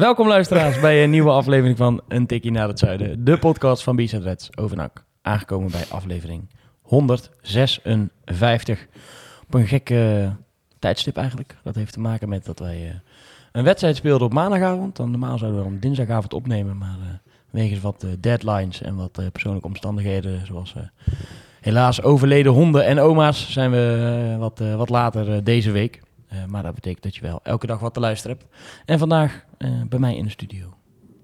Welkom luisteraars bij een nieuwe aflevering van Een Tikkie naar het Zuiden. De podcast van B-Side Reds over NAC. Aangekomen bij aflevering 156. Op een gekke tijdstip eigenlijk. Dat heeft te maken met dat wij eh, een wedstrijd speelden op maandagavond. Dan normaal zouden we op dinsdagavond opnemen, maar uh, wegens wat uh, deadlines en wat persoonlijke omstandigheden, zoals helaas overleden honden en oma's, zijn we wat, wat later deze week. Uh, maar dat betekent dat je wel elke dag wat te luisteren hebt. En vandaag uh, bij mij in de studio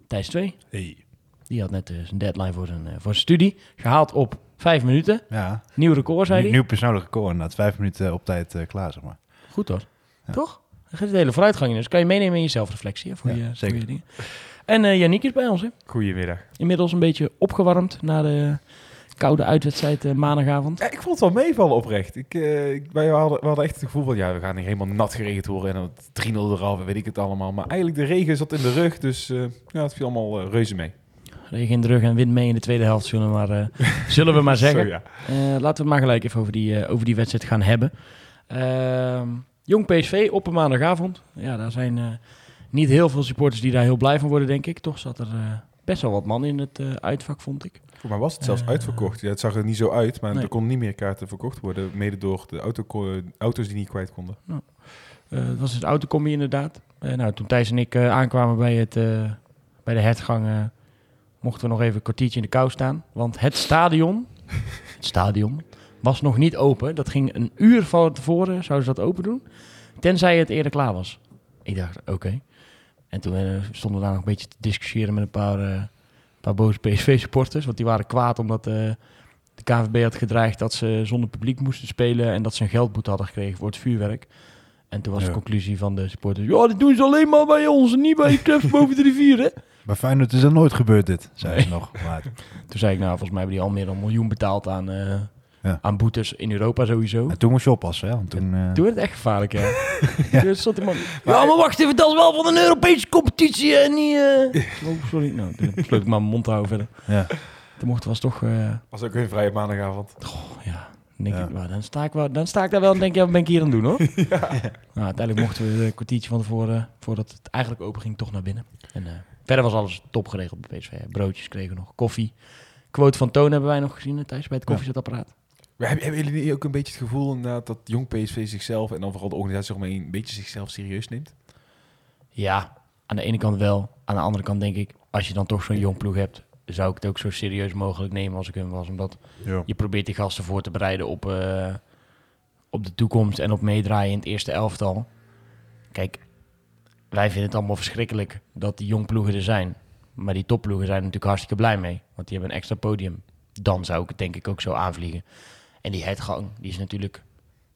Thijs 2. Hey. Die had net uh, zijn deadline voor zijn, voor zijn studie. Gehaald op vijf minuten. Ja. Nieuw record, zei hij. Nieuw persoonlijk record, inderdaad. Vijf minuten op tijd klaar, zeg maar. Goed hoor. Ja. Toch? Er gaat de hele vooruitgang in. Dus kan je meenemen in je zelfreflectie hè, voor, ja, je, zeker. voor je dingen. En uh, Yannick is bij ons. Hè? Goedemiddag. Inmiddels een beetje opgewarmd na de koude uitwedstrijd uh, maandagavond. Ja, ik vond het wel meevallen oprecht. Ik, uh, ik, wij hadden, we hadden echt het gevoel van, ja, we gaan hier helemaal nat geregend worden. En dan 3-0 eraf, weet ik het allemaal. Maar eigenlijk de regen zat in de rug, dus uh, ja, het viel allemaal reuze mee. Regen in de rug en wind mee in de tweede helft, zullen we maar, zullen we maar zeggen. Zo, ja. laten we het maar gelijk even over die, over die wedstrijd gaan hebben. Ehm, Jong PSV op een maandagavond. Ja, daar zijn niet heel veel supporters die daar heel blij van worden, denk ik. Toch zat er best wel wat man in het uitvak, vond ik. Voor mij was het zelfs Uh, uitverkocht. Ja, het zag er niet zo uit, maar nee. er konden niet meer kaarten verkocht worden. Mede door de auto auto's die niet kwijt konden. Uh, het was het autocombi inderdaad. Uh, nou, toen Thijs en ik uh, aankwamen bij, het, bij de hertgang, mochten we nog even een kwartiertje in de kou staan. Want het stadion, het stadion was nog niet open. Dat ging een uur van tevoren, zouden ze dat open doen. Tenzij het eerder klaar was. Ik dacht, oké. Okay. En toen stonden we daar nog een beetje te discussiëren met een paar een paar boze PSV-supporters. Want die waren kwaad omdat uh, de KVB had gedreigd dat ze zonder publiek moesten spelen. En dat ze een geldboete hadden gekregen voor het vuurwerk. En toen was ja. de conclusie van de supporters... Ja, dit doen ze alleen maar bij ons en niet bij de clubs boven de rivier, hè? Bij Feyenoord is er nooit gebeurd dit, zei nee. ze nog. Maar... Toen zei ik, nou, volgens mij hebben die al meer dan een miljoen betaald aan, uh, ja. aan boetes in Europa sowieso. En toen moest je oppassen, hè? Want toen, uh... toen werd het echt gevaarlijk, ja. ja. Toen stond die man... Ja, maar wacht even, dat is wel van een Europese competitie en niet... Uh... Oh, sorry. Nou, toen besloot ik maar mijn mond te houden verder. Ja. Toen mochten was toch... Uh... Was ook een vrije maandagavond. Oh, ja. Dan, denk ja. ik, nou, dan, sta ik wel, dan sta ik daar wel en denk ik, ja, wat ben ik hier aan het doen, hoor? ja. Nou, uiteindelijk mochten we een kwartiertje van tevoren, voordat het eigenlijk open ging, toch naar binnen. En uh, verder was alles top geregeld bij PSV. Broodjes kregen we nog, koffie. Quote van Toon hebben wij nog gezien thuis bij het koffiezetapparaat. Maar hebben, hebben jullie ook een beetje het gevoel inderdaad dat jong PSV zichzelf en dan vooral de organisatie maar, een beetje zichzelf serieus neemt? Ja, aan de ene kant wel. Aan de andere kant denk ik, als je dan toch zo'n jong ploeg hebt, zou ik het ook zo serieus mogelijk nemen als ik hem was. Omdat ja. je probeert die gasten voor te bereiden op, uh, op de toekomst en op meedraaien in het eerste elftal. Kijk, wij vinden het allemaal verschrikkelijk dat die jong ploegen er zijn. Maar die topploegen zijn er natuurlijk hartstikke blij mee. Want die hebben een extra podium. Dan zou ik het denk ik ook zo aanvliegen. En die headgang, die is natuurlijk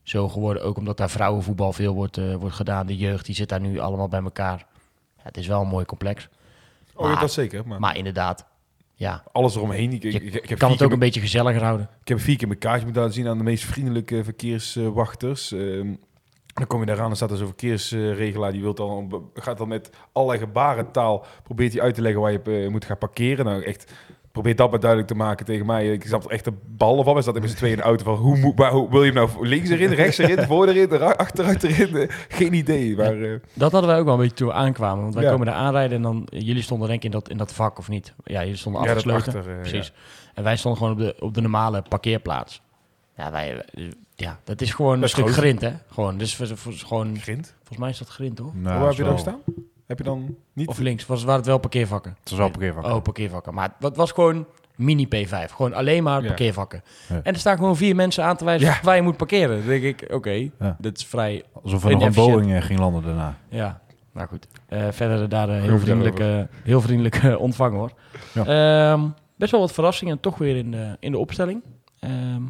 zo geworden. Ook omdat daar vrouwenvoetbal veel wordt, uh, wordt gedaan. De jeugd, die zit daar nu allemaal bij elkaar. Ja, het is wel een mooi complex. Oh, maar, ja, dat zeker. Maar, maar inderdaad, ja. Alles eromheen. Ik, je ik, ik heb kan het ook een beetje gezelliger houden. Ik heb vier keer mijn kaartje moeten laten zien aan de meest vriendelijke verkeerswachters. Uh, dan kom je daar aan, dan staat er zo'n verkeersregelaar. Die wilt dan, gaat dan met allerlei gebarentaal... probeert hij uit te leggen waar je uh, moet gaan parkeren. Nou, echt... Probeer dat maar duidelijk te maken tegen mij. Ik zat er echt de ballen van. We zaten met z'n tweeën in de auto van... Hoe, moet, waar, hoe wil je hem nou links erin, rechts erin, voor erin, achteruit erin? Geen idee. Maar, uh... Dat hadden wij ook wel een beetje toen we aankwamen. Want wij ja. komen daar aanrijden en dan... Jullie stonden denk ik in dat, in dat vak of niet? Ja, jullie stonden ja, afgesloten. Achter, uh, Precies. Ja. En wij stonden gewoon op de, op de normale parkeerplaats. Ja, wij, ja, dat is gewoon Dat een stuk groot. grind, hè? Gewoon, dus voor, voor, gewoon, Grind? volgens mij is dat grind, hoor. Nou, Waar heb je dan gestaan? Heb je dan niet... Of links, was, waren het wel parkeervakken? Het was wel parkeervak. Oh, parkeervakken. Maar het was gewoon mini P5. Gewoon alleen maar parkeervakken. Ja. En er staan gewoon vier mensen aan te wijzen Ja. waar je moet parkeren. Dan denk ik, oké, Ja. dit is vrij... Alsof er nog een. Boeing eh, ging landen daarna. Ja, nou goed. Eh, verder daar eh, heel Genoeg vriendelijk, daarover. eh, heel vriendelijk eh, ontvangen, hoor. Ja. Ehm, best wel wat verrassingen toch weer in de, in de opstelling. Ehm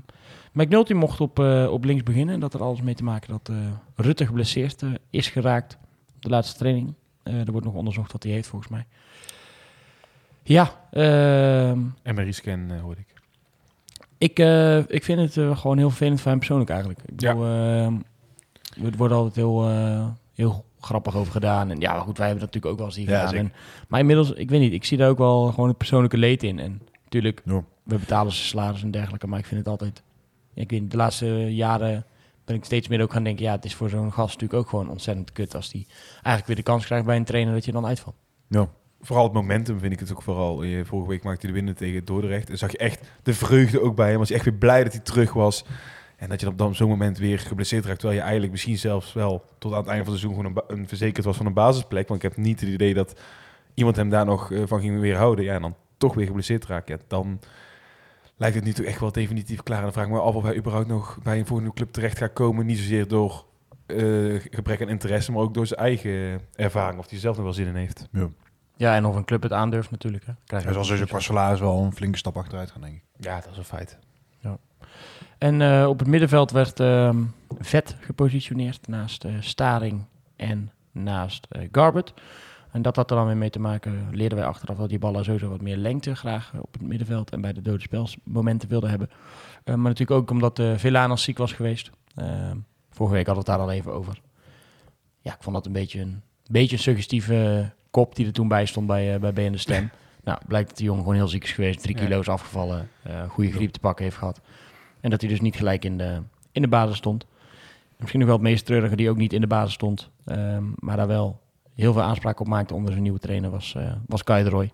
McNulty mocht op, eh, op links beginnen. En dat er alles mee te maken dat eh, Rutte geblesseerd is geraakt. de laatste training. Eh, er wordt nog onderzocht wat hij heeft, volgens mij. Ja, ehm, MRI-scan eh, hoorde ik. ik, eh, ik vind het gewoon heel vervelend voor hem persoonlijk eigenlijk. Ik Ja. bedoel, ehm, wordt altijd heel, heel grappig over gedaan. En ja, maar goed, wij hebben dat natuurlijk ook wel eens hier Ja, gedaan. En, maar inmiddels, ik weet niet, ik zie daar ook wel gewoon het persoonlijke leed in. En natuurlijk, Ja. we betalen ze salaris en dergelijke, maar ik vind het altijd... Ik weet niet, de laatste jaren ik steeds meer ook gaan denken... ja, het is voor zo'n gast natuurlijk ook gewoon ontzettend kut... als die eigenlijk weer de kans krijgt bij een trainer dat je dan uitvalt. Vooral het momentum vind ik het ook vooral. Eh, Vorige week maakte hij de winnen tegen Dordrecht. En zag je echt de vreugde ook bij hem. Was hij echt weer blij dat hij terug was. En dat je dan op zo'n moment weer geblesseerd raakt. Terwijl je eigenlijk misschien zelfs wel tot aan het einde van het seizoen gewoon een, verzekerd was van een basisplek. Want ik heb niet het idee dat iemand hem daar nog eh, van ging weerhouden. Ja, en dan toch weer geblesseerd raken. Ja, dan lijkt het nu toch echt wel definitief klaar. En dan vraag ik me af of hij überhaupt nog bij een volgende club terecht gaat komen. Niet zozeer door eh, gebrek aan interesse, maar ook door zijn eigen ervaring. Of hij zelf nog wel zin in heeft. Ja, en of een club het aandurft natuurlijk. Hè. Krijg je sowieso niet qua salaris wel een flinke stap achteruit gaan, denk ik. Ja, dat is een feit. En eh, op het middenveld werd ehm, Vet gepositioneerd naast eh, Staring en naast eh Garbert. En dat had er dan weer mee te maken, leerden wij achteraf dat die ballen sowieso wat meer lengte graag eh, op het middenveld en bij de dode spelsmomenten wilden hebben. Eh, maar natuurlijk ook omdat uh, Villanas ziek was geweest. Vorige week hadden we het daar al even over. Ja, ik vond dat een beetje een, beetje een suggestieve kop die er toen bij stond bij, eh bij BN de Stem. nou, blijkt dat die jongen gewoon heel ziek is geweest, drie Ja. kilo is afgevallen, eh goede griep te pakken heeft gehad. En dat hij dus niet gelijk in de, in de basis stond. Misschien nog wel het meest treurige die ook niet in de basis stond. ehm, maar daar wel heel veel aanspraak op maakte onder zijn nieuwe trainer was, eh was Kai de Roy.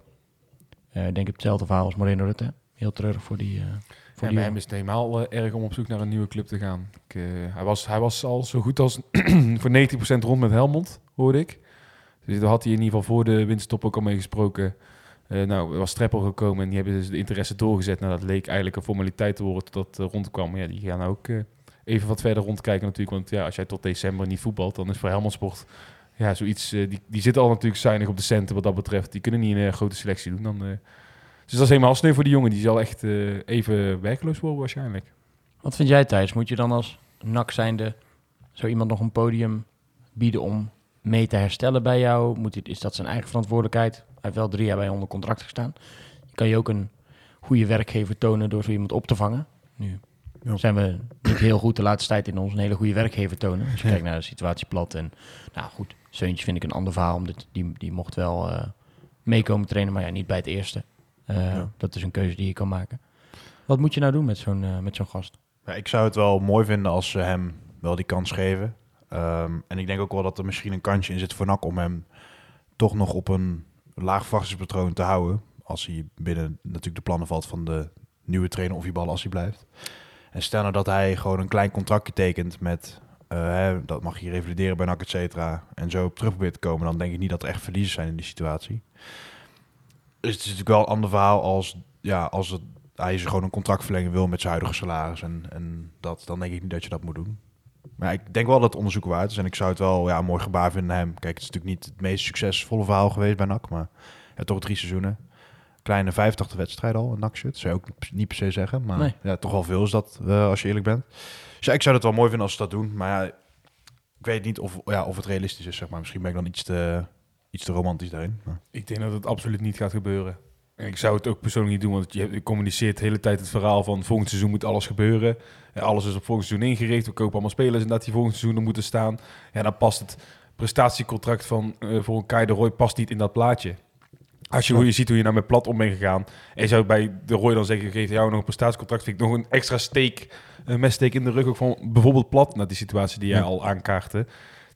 Eh, ik denk hetzelfde verhaal als Moreno Rutte. Heel treurig voor die, eh voor Ja, die bij hem is het helemaal erg om op zoek naar een nieuwe club te gaan. Ik, hij, was, hij was al zo goed als voor 90% rond met Helmond, hoorde ik. Dus daar had hij in ieder geval voor de winststop ook al mee gesproken. Nou, er was Streppel gekomen en die hebben dus de interesse doorgezet. Nou, dat leek eigenlijk een formaliteit te worden tot dat eh, rondkwam. Maar ja, die gaan ook eh, even wat verder rondkijken natuurlijk. Want ja, als jij tot december niet voetbalt, dan is voor Helmond Sport ja, zoiets... eh, die, die zitten al natuurlijk zuinig op de centen wat dat betreft. Die kunnen niet een eh, grote selectie doen. Dan, eh, dus dat is helemaal sneu voor die jongen. Die zal echt eh, even werkloos worden waarschijnlijk. Wat vind jij Thijs? Moet je dan als NAC zijnde zo iemand nog een podium bieden om mee te herstellen bij jou? Moet hij, is dat zijn eigen verantwoordelijkheid? Hij heeft wel drie jaar bij onder contract gestaan. Kan je ook een goede werkgever tonen door zo iemand op te vangen? Nu Ja. zijn we niet heel goed de laatste tijd in ons een hele goede werkgever tonen. Als je Ja. kijkt naar de situatie plat. En nou goed, Seuntje vind ik een ander verhaal. Omdat die, die mocht wel eh, meekomen trainen, maar ja, niet bij het eerste. Eh, Ja. Dat is een keuze die je kan maken. Wat moet je nou doen met zo'n eh, met zo'n gast? Ja, ik zou het wel mooi vinden als ze hem wel die kans geven. Ehm, en ik denk ook wel dat er misschien een kansje in zit voor NAC om hem toch nog op een laag verwachtingspatroon te houden. Als hij binnen natuurlijk de plannen valt van de nieuwe trainer of die bal als hij blijft. En stel nou dat hij gewoon een klein contractje tekent met, eh, dat mag je revalideren bij NAC, et cetera. En zo op terug probeert te komen, dan denk ik niet dat er echt verliezers zijn in die situatie. Dus het is natuurlijk wel een ander verhaal als, ja, als het, hij gewoon een contractverlenging wil met zijn huidige salaris. En, en dat, dan denk ik niet dat je dat moet doen. Maar ik denk wel dat het onderzoek waard is. En ik zou het wel ja, een mooi gebaar vinden naar hem. Kijk, het is natuurlijk niet het meest succesvolle verhaal geweest bij NAC. Maar ja, toch drie seizoenen. Kleine 85 wedstrijden al, een NAC-shirt. Zou je ook niet per se zeggen. Maar Nee. ja, toch wel veel is dat, eh, als je eerlijk bent. Dus ja, ik zou het wel mooi vinden als ze dat doen. Maar ja, ik weet niet of, ja, of het realistisch is, zeg maar. Misschien ben ik dan iets te, iets te romantisch daarin. Maar. Ik denk dat het absoluut niet gaat gebeuren. En ik zou het ook persoonlijk niet doen, want je communiceert de hele tijd het verhaal van volgend seizoen moet alles gebeuren. En alles is op volgend seizoen ingericht. We kopen allemaal spelers en dat die volgend seizoen er moeten staan. Ja, dan past het prestatiecontract van eh, voor een Kai de Roy past niet in dat plaatje. Als je, hoe je ziet hoe je nou met plat om bent gegaan. En je zou bij de Roy dan zeggen, geef jou nog een prestatiecontract. Vind ik nog een extra steek, een messteek in de rug. Ook van bijvoorbeeld plat, naar die situatie die jij Ja. al aankaartte.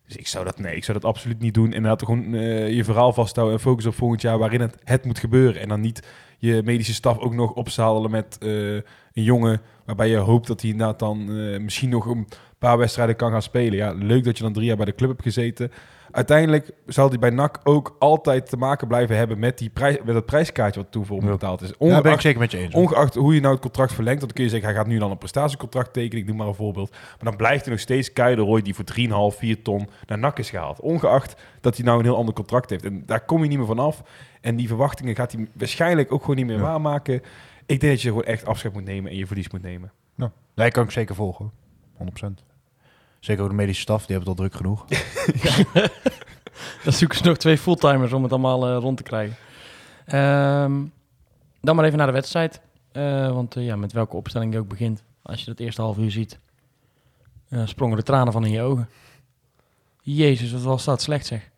Dus ik zou dat, nee, ik zou dat absoluut niet doen. En laat gewoon eh, je verhaal vasthouden en focus op volgend jaar waarin het, het moet gebeuren. En dan niet je medische staf ook nog opzadelen met eh, een jongen waarbij je hoopt dat hij inderdaad dan eh, misschien nog een paar wedstrijden kan gaan spelen. Ja, leuk dat je dan drie jaar bij de club hebt gezeten. Uiteindelijk zal hij bij NAC ook altijd te maken blijven hebben met, die prijs, met dat prijskaartje wat Ja. betaald is. Ja, daar ben ik Ongeacht, zeker met je eens. hoor. ongeacht hoe je nou het contract verlengt, dan kun je zeggen, hij gaat nu dan een prestatiecontract tekenen. Ik noem maar een voorbeeld. Maar dan blijft er nog steeds Kai de Roy die voor 3,5, 4 ton naar NAC is gehaald. Ongeacht dat hij nou een heel ander contract heeft. En daar kom je niet meer vanaf. En die verwachtingen gaat hij waarschijnlijk ook gewoon niet meer Ja. waarmaken. Ik denk dat je gewoon echt afscheid moet nemen en je verlies moet nemen. Ja. Nee, kan ik zeker volgen. hoor. 100%. Zeker ook de medische staf, die hebben het al druk genoeg. Dan zoeken ze nog twee fulltimers om het allemaal eh, rond te krijgen. Ehm, dan maar even naar de wedstrijd. Eh, want eh, ja, met welke opstelling je ook begint, als je dat eerste half uur ziet, sprongen de tranen van in je ogen. Jezus, wat was dat slecht zeg.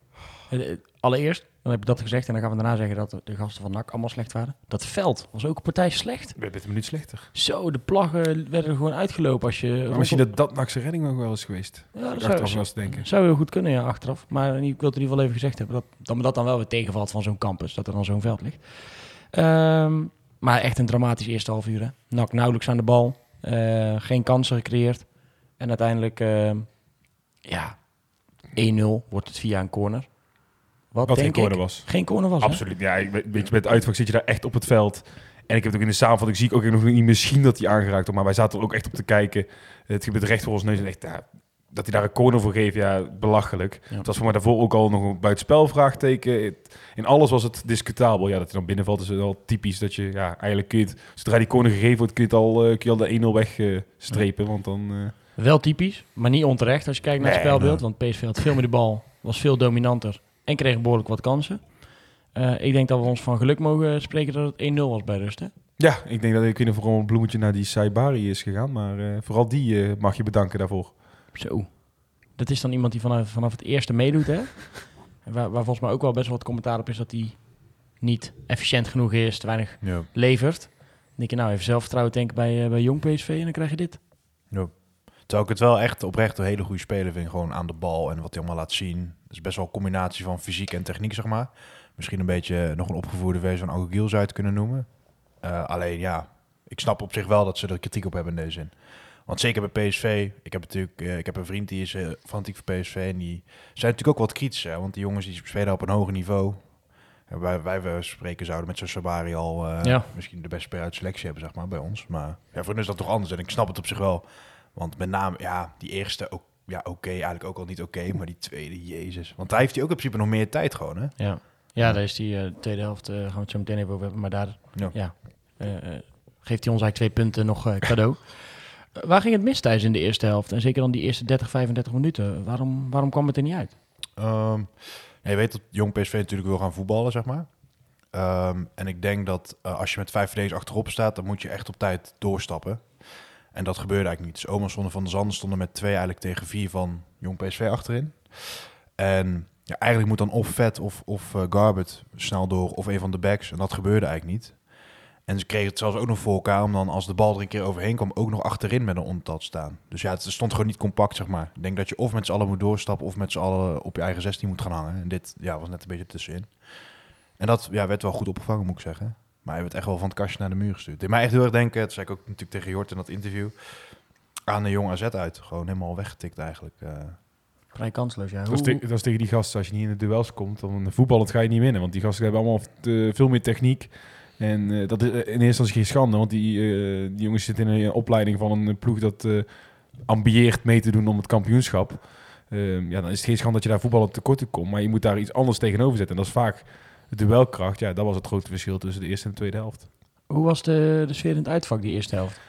Allereerst, dan heb ik dat gezegd en dan gaan we daarna zeggen dat de gasten van NAC allemaal slecht waren. Dat veld was ook een partij slecht. werd het een minuut slechter. Zo, de plaggen werden gewoon uitgelopen als je... Maar misschien dat dat Nakse redding nog wel eens geweest. Ja, dat Achteraf zou, wel eens denken. zou heel goed kunnen, ja, achteraf. Maar ik wil het in ieder geval even gezegd hebben dat, dat me dat dan wel weer tegenvalt van zo'n campus, dat er dan zo'n veld ligt. Ehm, maar echt een dramatisch eerste half uur. Hè. NAC nauwelijks aan de bal, eh, geen kansen gecreëerd. En uiteindelijk, ehm, ja, 1-0 wordt het via een corner. Wat, Wat geen corner ik, was. Geen corner was, hè? Absoluut. Ja, ik, weet je, met uitvak zit je daar echt op het veld. En ik heb het ook in de samenvatting, zie ik ook nog niet misschien dat hij aangeraakt wordt. Maar wij zaten er ook echt op te kijken. Het gebeurt recht voor ons neus. En echt, ja, dat hij daar een corner voor geeft, ja, belachelijk. Ja. Het was voor mij daarvoor ook al nog een buitenspel vraagteken. Het- in alles was het discutabel. Ja, dat hij dan binnenvalt is wel typisch. Dat je, ja, eigenlijk kun je het, zodra die corner gegeven wordt, kun je, het al, eh, kun je al de 1-0 wegstrepen. Want dan... eh, Wel typisch, maar niet onterecht als je kijkt naar het Nee, spelbeeld. Want PSV had veel meer de bal, was veel dominanter en kreeg behoorlijk wat kansen. Eh, ik denk dat we ons van geluk mogen spreken dat het 1-0 was bij rust. Hè? ja, ik denk dat ik niet vooral een bloemetje naar die Saibari is gegaan. Maar eh, vooral die eh, mag je bedanken daarvoor. Zo. Dat is dan iemand die vanaf, vanaf het eerste meedoet. Hè? Waar, waar volgens mij ook wel best wel wat commentaar op is dat hij niet efficiënt genoeg is, te weinig Ja. levert. Dan denk je nou even zelfvertrouwen tanken bij, bij jong PSV en dan krijg je dit. Terwijl ik het wel echt oprecht een hele goede speler vind. Gewoon aan de bal en wat hij allemaal laat zien. Het is best wel een combinatie van fysiek en techniek, zeg maar. Misschien een beetje nog een opgevoerde versie van Agogiel zou je het kunnen noemen. Eh, alleen ja, ik snap op zich wel dat ze er kritiek op hebben in deze zin. Want zeker bij PSV, ik heb natuurlijk, eh, ik heb een vriend die is eh, fanatiek voor PSV en die zijn natuurlijk ook wat kritisch, hè, want die jongens die spelen op een hoger niveau. En wij, wij we spreken zouden met zo'n Sabari al Ja. misschien de beste speler uit selectie hebben, zeg maar, bij ons. Maar ja, voor hen is dat toch anders en ik snap het op zich wel. Want met name, ja, die eerste, ook, ja, oké, eigenlijk ook al niet oké, maar die tweede, jezus. Want daar heeft hij ook in principe nog meer tijd gewoon, hè? Ja, ja daar is die eh, tweede helft, eh, gaan we het zo meteen even over hebben. Maar daar Ja. ja. eh, geeft hij ons eigenlijk twee punten nog cadeau. Waar ging het mis thuis in de eerste helft? En zeker dan die eerste 30, 35 minuten. Waarom, waarom kwam het er niet uit? Ehm, je weet dat jong PSV natuurlijk wil gaan voetballen, zeg maar. Ehm, en ik denk dat als je met vijf verdedigers achterop staat, dan moet je echt op tijd doorstappen. En dat gebeurde eigenlijk niet. Dus stonden van de Zanden stonden met twee eigenlijk tegen vier van jong PSV achterin. En ja, eigenlijk moet dan of Vet of, of eh, Garbert snel door of een van de backs. En dat gebeurde eigenlijk niet. En ze kregen het zelfs ook nog voor elkaar om dan als de bal er een keer overheen kwam ook nog achterin met een ontat staan. Dus ja, het stond gewoon niet compact, zeg maar. Ik denk dat je of met z'n allen moet doorstappen of met z'n allen op je eigen 16 moet gaan hangen. En dit ja, was net een beetje tussenin. En dat ja, werd wel goed opgevangen, moet ik zeggen. Maar hij werd echt wel van het kastje naar de muur gestuurd. Deed mij echt heel erg denken, dat zei ik ook natuurlijk tegen Jort in dat interview, aan de jong AZ uit. Gewoon helemaal weggetikt eigenlijk. eh. Vrij kansloos, ja. Dat is, Hoe- te- dat is tegen die gasten, als je niet in de duels komt, dan voetballend ga je niet winnen. Want die gasten hebben allemaal te- veel meer techniek. En eh, dat is in eerste instantie geen schande, want die, eh, die jongens zitten in een opleiding van een ploeg dat eh, ambieert mee te doen om het kampioenschap. Ehm, ja, dan is het geen schande dat je daar voetballend tekort in komt. Maar je moet daar iets anders tegenover zetten. En dat is vaak duelkracht. Ja, dat was het grote verschil tussen de eerste en de tweede helft. Hoe was de, de sfeer in het uitvak die eerste helft?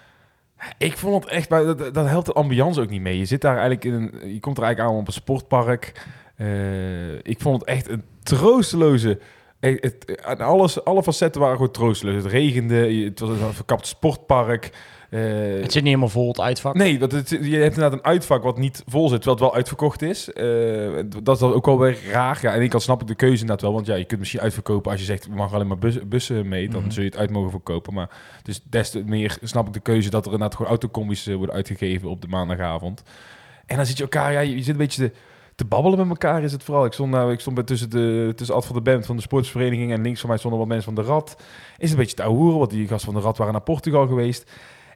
Ik vond het echt, maar dat, dat helpt de ambiance ook niet mee. Je zit daar eigenlijk in een, je komt er eigenlijk aan op een sportpark. Eh, ik vond het echt een troosteloze. eh, Het, aan alles, alle facetten waren gewoon troosteloos. Het regende, het was een verkapt sportpark. Eh, Het zit niet helemaal vol, het uitvak. Nee, want het, je hebt inderdaad een uitvak wat niet vol zit, terwijl het wel uitverkocht is. Eh, dat is dan ook wel weer raar. Ja, aan de ene kant snap ik de keuze inderdaad wel, want ja, je kunt misschien uitverkopen als je zegt, we mag alleen maar bus- bussen mee, dan Mhm. zul je het uit mogen verkopen. Maar dus des te meer snap ik de keuze dat er inderdaad gewoon autocombi's eh, worden uitgegeven op de maandagavond. En dan zit je elkaar, ja, je zit een beetje te, te babbelen met elkaar is het vooral. Ik stond, nou, ik stond bij tussen, de, tussen Ad van de Band van de sportsvereniging en links van mij stonden wat mensen van de Rad. Is een beetje te ouwehoeren, want die gasten van de Rad waren naar Portugal geweest.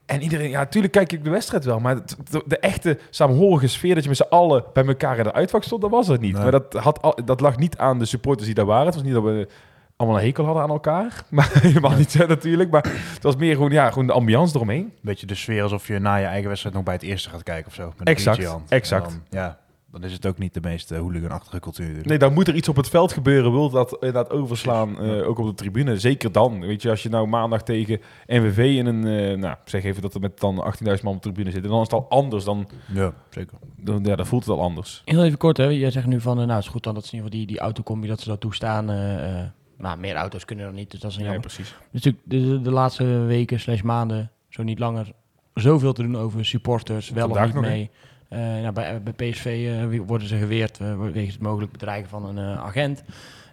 En iedereen, ja, natuurlijk kijk ik de wedstrijd wel, maar het- de, de echte samenhorige sfeer dat je met z'n allen bij elkaar in de uitvak stond, dat was het niet. Nee. Maar dat, had al, dat lag niet aan de supporters die daar waren. Het was niet dat we allemaal een hekel hadden aan elkaar, maar helemaal niet hè, natuurlijk. Maar het was meer gewoon, ja, gewoon de ambiance eromheen. beetje de sfeer alsof je na je eigen wedstrijd nog bij het eerste gaat kijken of zo. Met Exact, exact. Dan, ja, dan is het ook niet de meest uh, hooliganachtige cultuur. natuurlijk. Nee, dan moet er iets op het veld gebeuren. Wil dat inderdaad overslaan, eh, ook op de tribune. Zeker dan. Weet je, als je nou maandag tegen NVV in een... eh, nou, zeg even dat er met dan 18.000 man op de tribune zitten. Dan is het al anders. Dan, Ja, zeker. dan, ja, dan voelt het al anders. Heel even kort, hè. Jij zegt nu van, nou, het is goed dan dat ze in ieder geval die, die autocombi, dat ze dat toestaan. eh, eh, maar meer auto's kunnen dan niet, dus dat is een Ja, jammer. precies. Er natuurlijk de, de, de laatste weken slash maanden, zo niet langer, zoveel te doen over supporters, wel Vandaag of niet hè? Eh, nou, bij, bij PSV eh, worden ze geweerd eh, wegens het mogelijk bedreigen van een eh, agent.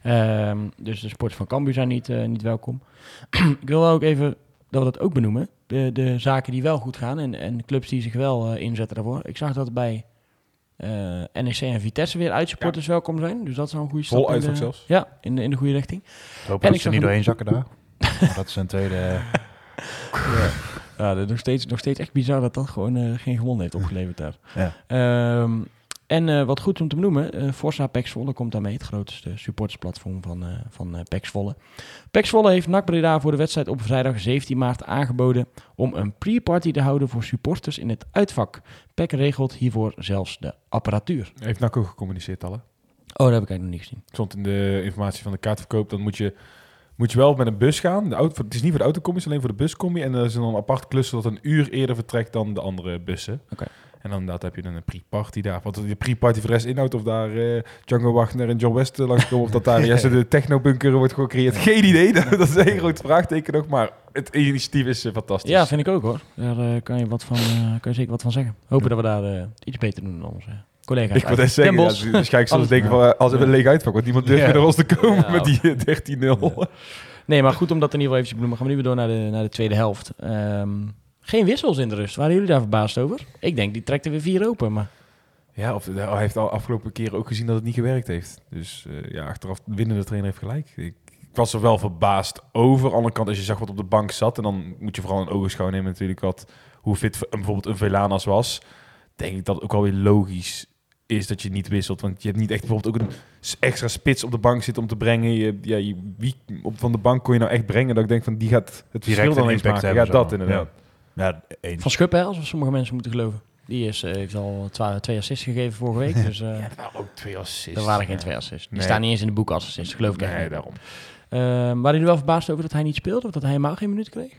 Ehm, dus de sporters van Cambuur zijn niet, eh, niet welkom. Ik wil ook even dat we dat ook benoemen. De, de zaken die wel goed gaan en, en clubs die zich wel eh, inzetten daarvoor. Ik zag dat bij eh, NEC en Vitesse weer uitsupporters welkom zijn. Dus dat is een goede stap. Vol in uitvak de- zelfs. Ja, in de, in de goede richting. Ik hoop En dat ik ze niet een- doorheen zakken daar. Dat is een tweede... eh, Ja, dat is nog steeds, nog steeds echt bizar dat dat gewoon eh, geen gewonnen heeft opgeleverd daar. Ja. Ehm, en eh, wat goed om te benoemen, eh Forza Pax Volle komt daarmee, het grootste supportersplatform van, eh van eh Pax Volle. Pax Volle heeft NAC Breda voor de wedstrijd op vrijdag 17 maart aangeboden om een pre-party te houden voor supporters in het uitvak. PEC regelt hiervoor zelfs de apparatuur. Heeft NAC ook gecommuniceerd al, hè? Oh, dat heb ik eigenlijk nog niet gezien. stond in de informatie van de kaartverkoop, dan moet je, moet je wel met een bus gaan. De auto, het is niet voor de autocombi, het is alleen voor de buscombi. En er is dan een apart klussen dat een uur eerder vertrekt dan de andere bussen. Oké. En dan inderdaad heb je dan een pre-party daar. Wat de pre-party voor de rest inhoudt, of daar eh, Django Wagner en John West eh, langskomen, of dat daar Jesse de technobunker wordt gecreëerd. Geen idee, dat is een heel groot vraagteken nog, maar het initiatief is eh, fantastisch. Ja, vind ik ook hoor. Daar kan, je wat van, kan je zeker wat van zeggen. Hopen dat we daar iets beter doen dan onze collega's. Ik wil zeggen, Den ja, dus zullen ze Alles- denken van, eh, als we een leeg uitvak, want niemand durft meer naar ons te komen met die eh, 13-0. Nee, maar goed om dat in ieder geval even te benoemen. Gaan we nu weer door naar de, naar de tweede helft. Ehm, geen wissels in de rust. Waren jullie daar verbaasd over? Ik denk, die trekt er weer vier open. Maar Ja, of hij heeft al afgelopen keren ook gezien dat het niet gewerkt heeft. Dus eh, ja, achteraf de winnende trainer heeft gelijk. Ik, ik was er wel verbaasd over. Aan de andere kant, als je zag wat op de bank zat... en dan moet je vooral in ogenschouw nemen natuurlijk wat, hoe fit een- bijvoorbeeld een Velanas was... denk ik dat het ook alweer logisch is dat je niet wisselt. Want je hebt niet echt bijvoorbeeld ook een extra spits op de bank zitten om te brengen. Je, ja, je, wie op, van de bank kon je nou echt brengen? Dat ik denk van, die gaat het verschil Direct dan een eens. Ja, dat inderdaad. Ja, één. van Schuppen, als sommige mensen moeten geloven. Die is, eh, heeft al twa- twee assists gegeven vorige week. Dus eh Ja, ook twee assists. er waren geen twee assists. Die Nee. staan niet eens in de boek als assists, geloof ik Nee, niet. daarom. Ehm, waren jullie wel verbaasd over dat hij niet speelde? Of dat hij helemaal geen minuut kreeg?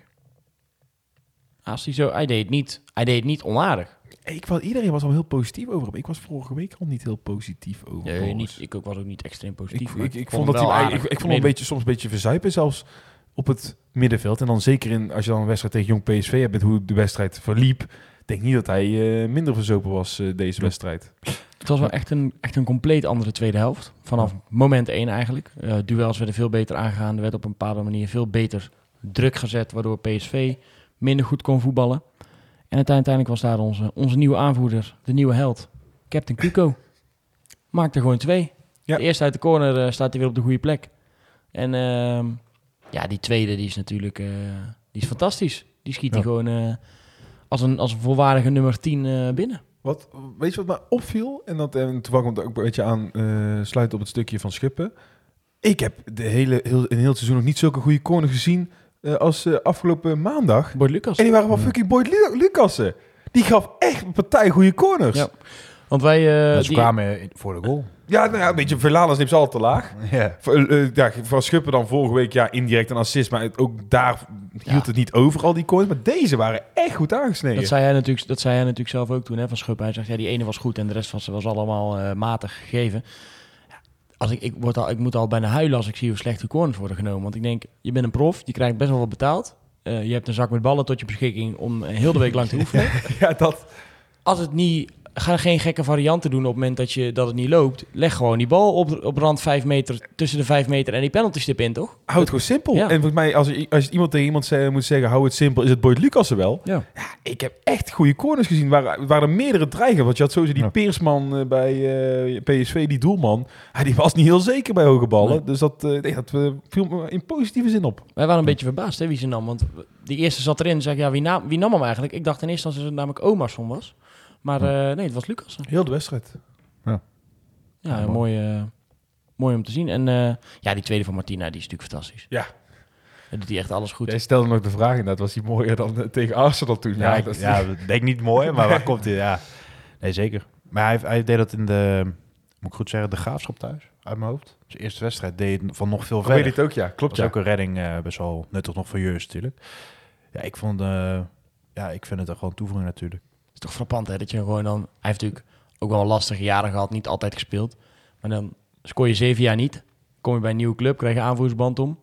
Als hij, zo, hij, deed het niet, hij deed het niet onaardig. Ik was, iedereen was al heel positief over hem. Ik was vorige week al niet heel positief over Nee, niet, ik ook was ook niet extreem positief. ik, ik, vond dat hij, ik, vond hem een beetje, soms een beetje verzuipen, zelfs op het middenveld. En dan zeker in, als je dan een wedstrijd tegen Jong PSV hebt, met hoe de wedstrijd verliep. Ik denk niet dat hij eh, minder verzopen was eh, deze wedstrijd. Het was wel echt een, echt een compleet andere tweede helft. Vanaf moment één eigenlijk. Eh, duels werden veel beter aangegaan. Er werd op een bepaalde manier veel beter druk gezet. Waardoor PSV minder goed kon voetballen. En uiteindelijk was daar onze, onze nieuwe aanvoerder. De nieuwe held. Captain Cuco. Maakte gewoon twee. Ja. De eerste uit de corner eh, staat hij weer op de goede plek. En ehm, ja, die tweede die is natuurlijk eh, die is fantastisch. Die schiet hij Ja. gewoon eh, als, een, als een volwaardige nummer 10 eh, binnen. Wat, weet je wat mij opviel? En dat en toevallig komt het ook een beetje aan sluit op het stukje van Schuppen. Ik heb de hele, heel, een heel seizoen nog niet zulke goede corner gezien eh, als eh, afgelopen maandag. Boyd Lucas. En die waren van fucking Boyd Lu- Lucassen. Die gaf echt een partij goede corners. Ja. Want wij... eh, Ja, ze die- kwamen voor de goal. nou ja, een beetje Verlanas neemt ze altijd te laag. Ja. Voor, ja, van Schuppen dan vorige week ja, indirect een assist. Maar het- ook daar hield Ja. het niet over, al die corners. Maar deze waren echt goed aangesneden. Dat zei, hij natuurlijk, dat zei hij natuurlijk zelf ook toen, hè, van Schuppen. Hij zegt, ja, die ene was goed en de rest was, was allemaal eh, matig gegeven. Als ik, ik, word al, ik moet al bijna huilen als ik zie hoe slecht de corners worden genomen. Want ik denk, je bent een prof, je krijgt best wel wat betaald. Eh, je hebt een zak met ballen tot je beschikking om een heel de week lang te oefenen. ja, dat... Als het niet, ga geen gekke varianten doen op het moment dat, je, dat het niet loopt. Leg gewoon die bal op, op rand 5 meter, tussen de 5 meter en die penalty stip in, toch? Houd het gewoon simpel. Ja. En volgens mij, als, je- als je iemand tegen iemand ze- moet zeggen, hou het simpel, is het Boyd Lucassen wel. Ja. Ik heb echt goede corners gezien, waar, waar er meerdere dreigen. Want je had sowieso die Ja. Peersman eh, bij eh, PSV, die doelman. Hij die was niet heel zeker bij hoge ballen. Nee. Dus dat, eh, nee, dat viel me in positieve zin op. Wij waren een beetje verbaasd hè, wie ze nam. Want die eerste zat erin. Zeg, ja, wie, nam, wie nam hem eigenlijk? Ik dacht in eerste instantie dat het namelijk Omarsson was. Maar eh, nee, het was Lucas. Heel de wedstrijd. Ja, Ja, mooi, eh, mooi om te zien. En eh, ja, die tweede van Martina, die is natuurlijk fantastisch. Ja. Dan doet hij echt alles goed. Jij stelde nog de vraag inderdaad, was hij mooier dan eh, tegen Arsenal toen? Ja, ik, dat is- ja, dat denk ik niet mooi, maar waar komt hij? Ja. Nee, zeker. Maar hij, hij deed dat in de, moet ik goed zeggen, de graafschap thuis, uit mijn hoofd. Zijn eerste wedstrijd deed hij van nog veel Oh, weet verder. je het ook? Ja, klopt Dat ja. ook een redding, eh, best wel nuttig nog voor Jeurs natuurlijk. Ja, ik vond, eh, ja, ik vind het er gewoon toevoeging natuurlijk. Is toch frappant hè, dat je gewoon dan... Hij heeft natuurlijk ook wel lastige jaren gehad, niet altijd gespeeld. Maar dan scoor je zeven jaar niet. Kom je bij een nieuwe club, krijg je aanvoersband om.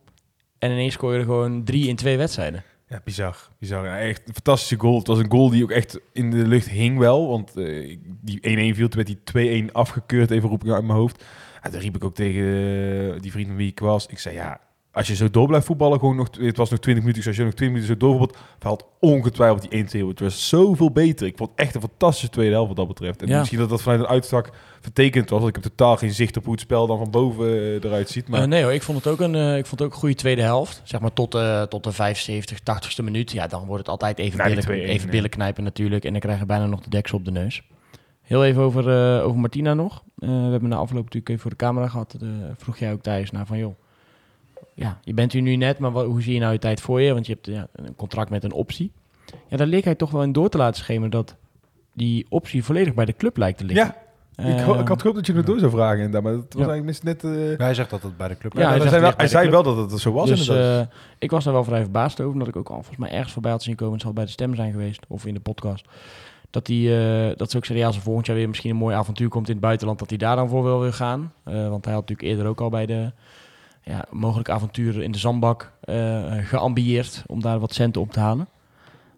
En ineens scoor je er gewoon drie in twee wedstrijden. Ja, bizar. bizar. Echt een fantastische goal. Het was een goal die ook echt in de lucht hing wel. Want eh, die 1-1 viel, toen werd die 2-1 afgekeurd. Even roep ik uit mijn hoofd. Ja, toen riep ik ook tegen eh, die vriend van wie ik was. Ik zei, ja, als je zo door blijft voetballen, gewoon nog, het was nog 20 minuten. Dus als je nog 20 minuten zo doorvoetbalt, valt ongetwijfeld die 1-2. Het was zoveel beter. Ik vond het echt een fantastische tweede helft wat dat betreft. En Ja. misschien dat dat vanuit een uitzak vertekend was. Want ik heb totaal geen zicht op hoe het spel dan van boven eh, eruit ziet. Maar Eh, nee hoor, ik vond het ook een, eh, ik vond het ook een goede tweede helft. Zeg maar tot, eh, tot de 75, 80ste minuut. Ja, dan wordt het altijd even, billen, 2-1, even billen knijpen natuurlijk. En dan krijg je bijna nog de deksel op de neus. Heel even over, over Martina nog. We hebben na afloop natuurlijk even voor de camera gehad. Eh, vroeg jij ook thuis naar van joh. Ja, je bent hier nu net, maar wat, hoe zie je nou je tijd voor je? Want je hebt ja, een contract met een optie. Ja, daar leek hij toch wel in door te laten schemeren dat die optie volledig bij de club lijkt te liggen. ja, ik, ho- ik had gehoopt dat je het door zou vragen. inderdaad, Maar dat was Ja. eigenlijk mis- net... eh, Hij zegt dat het bij de club Ja, Ja, hij zei, wel, ligt hij zei club. wel dat het zo was dus eh, ik was daar wel vrij verbaasd over, omdat ik ook al volgens mij ergens voorbij had zien komen. Het zal bij de stem zijn geweest, of in de podcast. Dat, die, eh, dat ze ook zeiden, ja, als er volgend jaar weer misschien een mooi avontuur komt in het buitenland, dat hij daar dan voor wil wil gaan. Eh, want hij had natuurlijk eerder ook al bij de ja, mogelijke avonturen in de zandbak eh geambieerd om daar wat centen op te halen.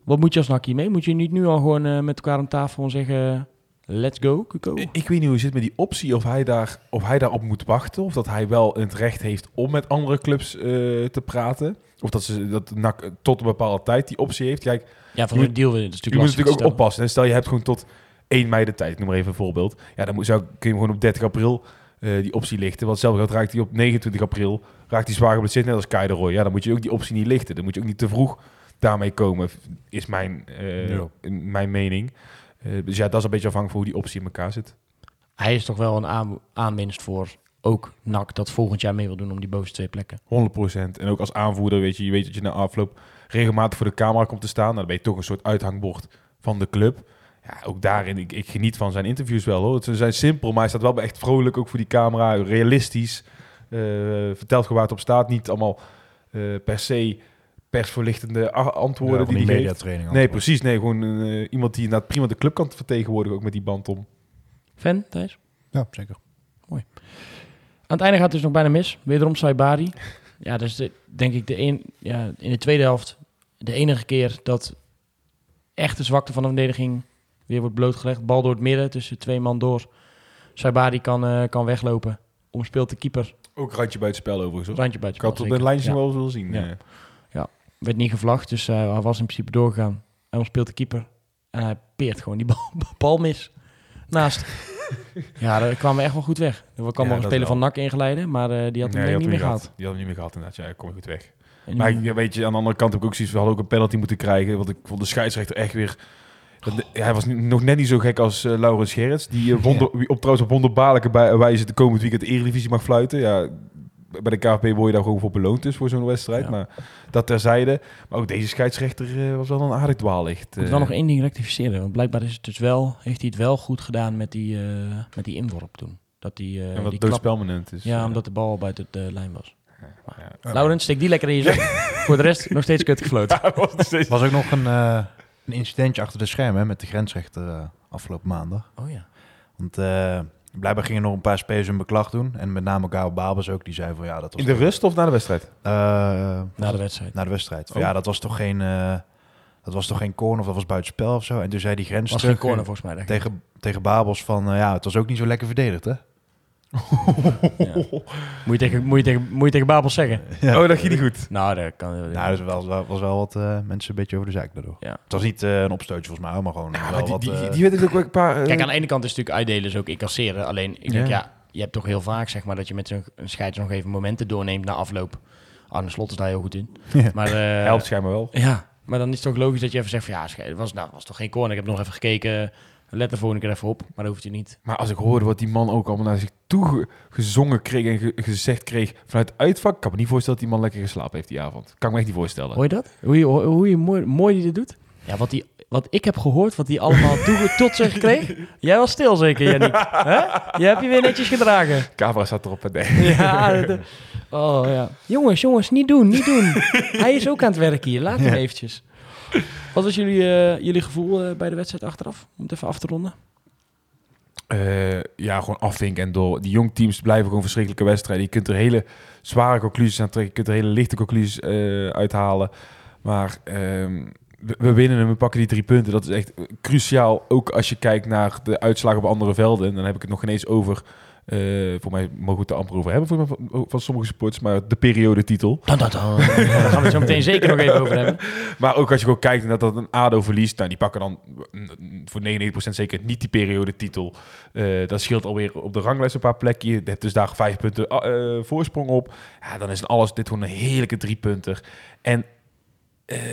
Wat moet je als nakkie mee? Moet je niet nu al gewoon eh, met elkaar aan tafel en zeggen, let's go, Kuko? Ik ik weet niet hoe het zit met die optie, of hij, daar, of hij daarop moet wachten. Of dat hij wel het recht heeft om met andere clubs eh, te praten. Of dat, ze, dat NAC tot een bepaalde tijd die optie heeft. Kijk, Ja, van Je een deal je is je natuurlijk moet lastig natuurlijk ook oppassen. En stel je hebt gewoon tot 1 mei de tijd, noem maar even een voorbeeld. Ja, dan moet, zou, kun je gewoon op 30 april eh, die optie lichten. Want geldt raakt hij op 29 april, raakt hij zwaar geblesseerd, net als Kai de Roy. Ja, dan moet je ook die optie niet lichten. Dan moet je ook niet te vroeg daarmee komen, is mijn, eh, Ja. mijn mening. Eh, dus ja, dat is een beetje afhankelijk van hoe die optie in elkaar zit. Hij is toch wel een aan, aanwinst voor ook NAC dat volgend jaar mee wil doen om die bovenste twee plekken. 100%. En ook als aanvoerder weet je, je weet dat je na afloop regelmatig voor de camera komt te staan. Nou, dan ben je toch een soort uithangbord van de club. Ja, ook daarin, ik, ik geniet van zijn interviews wel hoor. Ze zijn simpel, maar hij staat wel echt vrolijk, ook voor die camera. Realistisch. Eh, vertelt gewoon waar het op staat. Niet allemaal eh, per se persverlichtende antwoorden Ja, die hij geeft. mediatraining. Nee, precies. Nee, gewoon eh, iemand die inderdaad prima de club kan vertegenwoordigen, ook met die band om. Fan, Thijs? Ja, zeker. Aan het einde gaat het dus nog bijna mis. Wederom Saibari. Ja, dus de, denk ik de een, ja, in de tweede helft de enige keer dat echt de zwakte van de verdediging weer wordt blootgelegd. Bal door het midden tussen twee man door. Saibari kan, eh, kan weglopen. Omspeelt de keeper. Ook randje bij het spel overigens. hoor. Randje bij het Ik had op de lijntje Ja. wel eens willen zien. Ja. Werd niet gevlacht, dus eh, hij was in principe doorgegaan. Hij omspeelt de keeper. En hij peert gewoon die bal, bal mis. Naast. ja, daar kwamen we echt wel goed weg. Er kwam Ja, nog een speler van wel. NAC ingeleid, maar eh, die had hem Nee, die niet meer had gehaald. Die had hem niet meer gehad inderdaad. Ja, kom goed weg. En Maar weet je, aan de andere kant heb ik ook zoiets. We hadden ook een penalty moeten krijgen. Want ik vond de scheidsrechter echt weer. Dat- Hij was nog net niet zo gek als eh Laurens Gerrits. Die eh, wonder, wie op trouwens op wonderbaarlijke bij- wijze de komend weekend de Eredivisie mag fluiten. Ja, bij de KVP word je daar gewoon voor beloond dus voor zo'n wedstrijd. Ja. Maar dat terzijde. Maar ook deze scheidsrechter eh, was wel een aardig dwaallicht. Ik moet eh. wel nog één ding rectificeren. Want blijkbaar is het dus wel, heeft hij het wel goed gedaan met die, eh, met die inworp toen. Dat die, eh en die wat doodspelmoment is. Ja, eh, omdat de bal buiten de lijn was. ja. Laurens, steek die lekker in je zak. Voor de rest nog steeds kut gefloten. Er was ook nog een, eh, een incidentje achter de schermen hè, met de grensrechter eh, afgelopen maandag. Oh ja. Want eh, blijkbaar gingen nog een paar spelers een beklag doen. En met name Gaal Babels ook, die zei van ja, dat was... In de rust of na de wedstrijd? Eh, Na de wedstrijd. na de wedstrijd. Van, Oh. Ja, dat was toch geen... eh, dat was toch geen corner of dat was buitenspel of zo. En toen zei die was geen grensrechter corner volgens mij. denk ik. tegen, tegen Babels van... eh, ja, het was ook niet zo lekker verdedigd, hè? Ja. Moet, je tegen, moet, je tegen, moet je tegen Babel zeggen? Oh, dat ging niet goed. Nou, dat kan. Nou, er was wel, was wel wat eh, mensen een beetje over de zaak daardoor. Ja. Het was niet eh, een opstootje volgens mij, maar gewoon Ja, wel maar die, wat... die, eh, die werd dus ook wel een paar... eh, Kijk, aan de ene kant is het natuurlijk uitdelen is ook incasseren. Alleen, ik denk, Ja. ja, je hebt toch heel vaak zeg maar dat je met zo'n scheids nog even momenten doorneemt na afloop. Arne Slot is daar heel goed in. Ja. Maar, eh, helpt schijnbaar wel. Ja, maar dan is het ook logisch dat je even zegt van ja, schei- het was, nou, was toch geen corner. Ik heb nog even gekeken. Let er volgende keer even op. Maar dat hoeft je niet. Maar als ik hoorde wat die man ook allemaal naar zich toe ge- gezongen kreeg en ge- gezegd kreeg vanuit het uitvak, kan me niet voorstellen dat die man lekker geslapen heeft die avond. Kan ik me echt niet voorstellen. Hoor je dat? Hoe je, hoe je mooi, mooi die dit doet? Ja, wat, die, wat ik heb gehoord, wat hij allemaal tot zich kreeg. Jij was stil zeker, Jannik. Hè? Je hebt je weer netjes gedragen. Camera staat erop. en Nee. Ja, dat- oh ja. Jongens, jongens, niet doen, niet doen. Hij is ook aan het werk hier. Laat hem eventjes. Wat was jullie, eh, jullie gevoel eh, bij de wedstrijd achteraf? Om het even af te ronden. Eh, ja, gewoon afvinken en door. Die jong teams blijven gewoon verschrikkelijke wedstrijden. Je kunt er hele zware conclusies aan trekken. Je kunt er hele lichte conclusies uithalen. Maar ehm, we, we winnen en we pakken die drie punten. Dat is echt cruciaal. Ook als je kijkt naar de uitslagen op andere velden. En dan heb ik het nog ineens over... eh, voor mij mogen we het er amper over hebben voor, van, van sommige sports. Maar de periodetitel. Dan, dan, dan. Daar gaan we het zo meteen zeker nog even over hebben. Maar ook als je gewoon kijkt naar dat een ADO verliest, nou, die pakken dan mm, voor 99% zeker niet die periodetitel. Eh dat scheelt alweer op de ranglijst een paar plekken. Je hebt dus daar vijf punten eh, voorsprong op. Ja, dan is het alles dit gewoon een heerlijke drie punter. En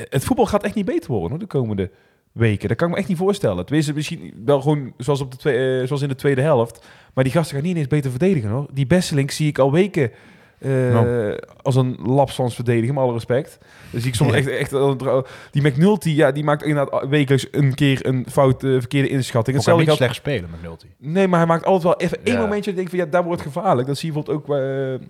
het voetbal gaat echt niet beter worden hoor, de komende weken. Dat kan ik me echt niet voorstellen. Tenminste, misschien wel gewoon zoals, op de twee, zoals in de tweede helft. Maar die gasten gaan niet eens beter verdedigen hoor. Die Besselink zie ik al weken eh, als een lapsans verdedigen, met alle respect. Dus ik soms Ja. echt, echt die McNulty, ja, die maakt inderdaad wekelijks een keer een fout, eh, verkeerde inschatting. Niet Hetzelfde geldt slecht spelen met Multi. Nee, maar hij maakt altijd wel even één Ja. momentje. Dat ik denk van ja, daar wordt gevaarlijk. Dat zie je bijvoorbeeld ook eh,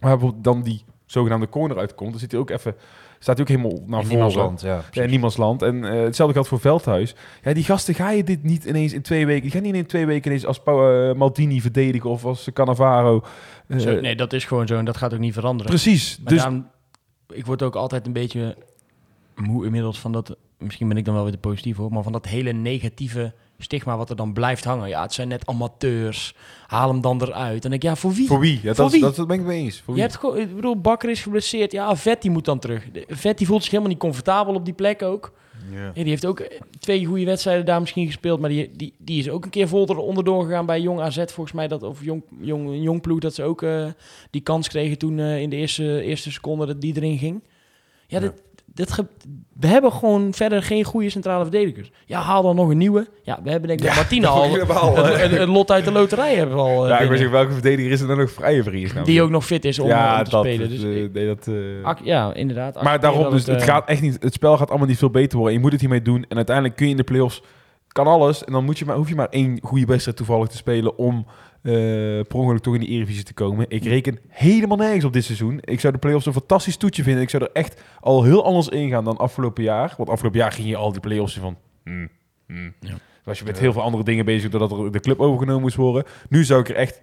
waar bijvoorbeeld dan die zogenaamde corner uitkomt. Dan zit hij ook even, staat hij ook helemaal naar In voren. Niemandsland, ja. Ja, in precies. niemandsland. En eh, hetzelfde geldt voor Veldhuis. Ja, die gasten ga je dit niet ineens in twee weken. Die gaan niet in twee weken ineens als eh, Maldini verdedigen of als Cannavaro. Eh, Zo, nee, dat is gewoon zo en dat gaat ook niet veranderen. Precies. Maar Dus daarom- ik word ook altijd een beetje moe inmiddels van dat... Misschien ben ik dan wel weer te positief hoor, maar van dat hele negatieve stigma wat er dan blijft hangen. Ja, het zijn net amateurs. Haal hem dan eruit. En ik, ja, voor wie? voor wie? Ja, Voor dat, wie? dat, dat ben ik mee eens. Voor Je wie? hebt gewoon, ik bedoel, Bakker is geblesseerd. Ja, Vetti moet dan terug. Vetti voelt zich helemaal niet comfortabel op die plek ook. Ja, die heeft ook eh, twee goede wedstrijden daar misschien gespeeld. Maar die, die, die is ook een keer vol onderdoor gegaan bij Jong AZ. Volgens mij dat, of Jong, Jong, Jong ploeg, dat ze ook eh, die kans kregen toen eh, in de eerste, eerste seconde dat die erin ging. Ja, dit, dit we hebben gewoon verder geen goede centrale verdedigers. Ja, haal dan nog een nieuwe. Ja, we hebben denk ik Martina al het, eh, het- het lot uit de loterij hebben we al. eh, ja, ik weet niet welke verdediger is er dan nog vrije vrije nou? die ook nog fit is om, ja, om te dat, spelen. Dus, Dus nee, dat, eh, ja, inderdaad. Maar daarom, dus het, eh, gaat echt niet, het spel gaat allemaal niet veel beter worden. Je moet het hiermee doen. En uiteindelijk kun je in de play-offs, kan alles. En dan moet je maar, hoef je maar één goede wedstrijd toevallig te spelen om eh per ongeluk toch in de Eredivisie te komen. Ik reken helemaal nergens op dit seizoen. Ik zou de play-offs een fantastisch toetje vinden. Ik zou er echt al heel anders ingaan dan afgelopen jaar. Want afgelopen jaar ging je al die play-offs in van... hmm. Ja. Was je met heel veel andere dingen bezig doordat er de club overgenomen moest worden. Nu zou ik er echt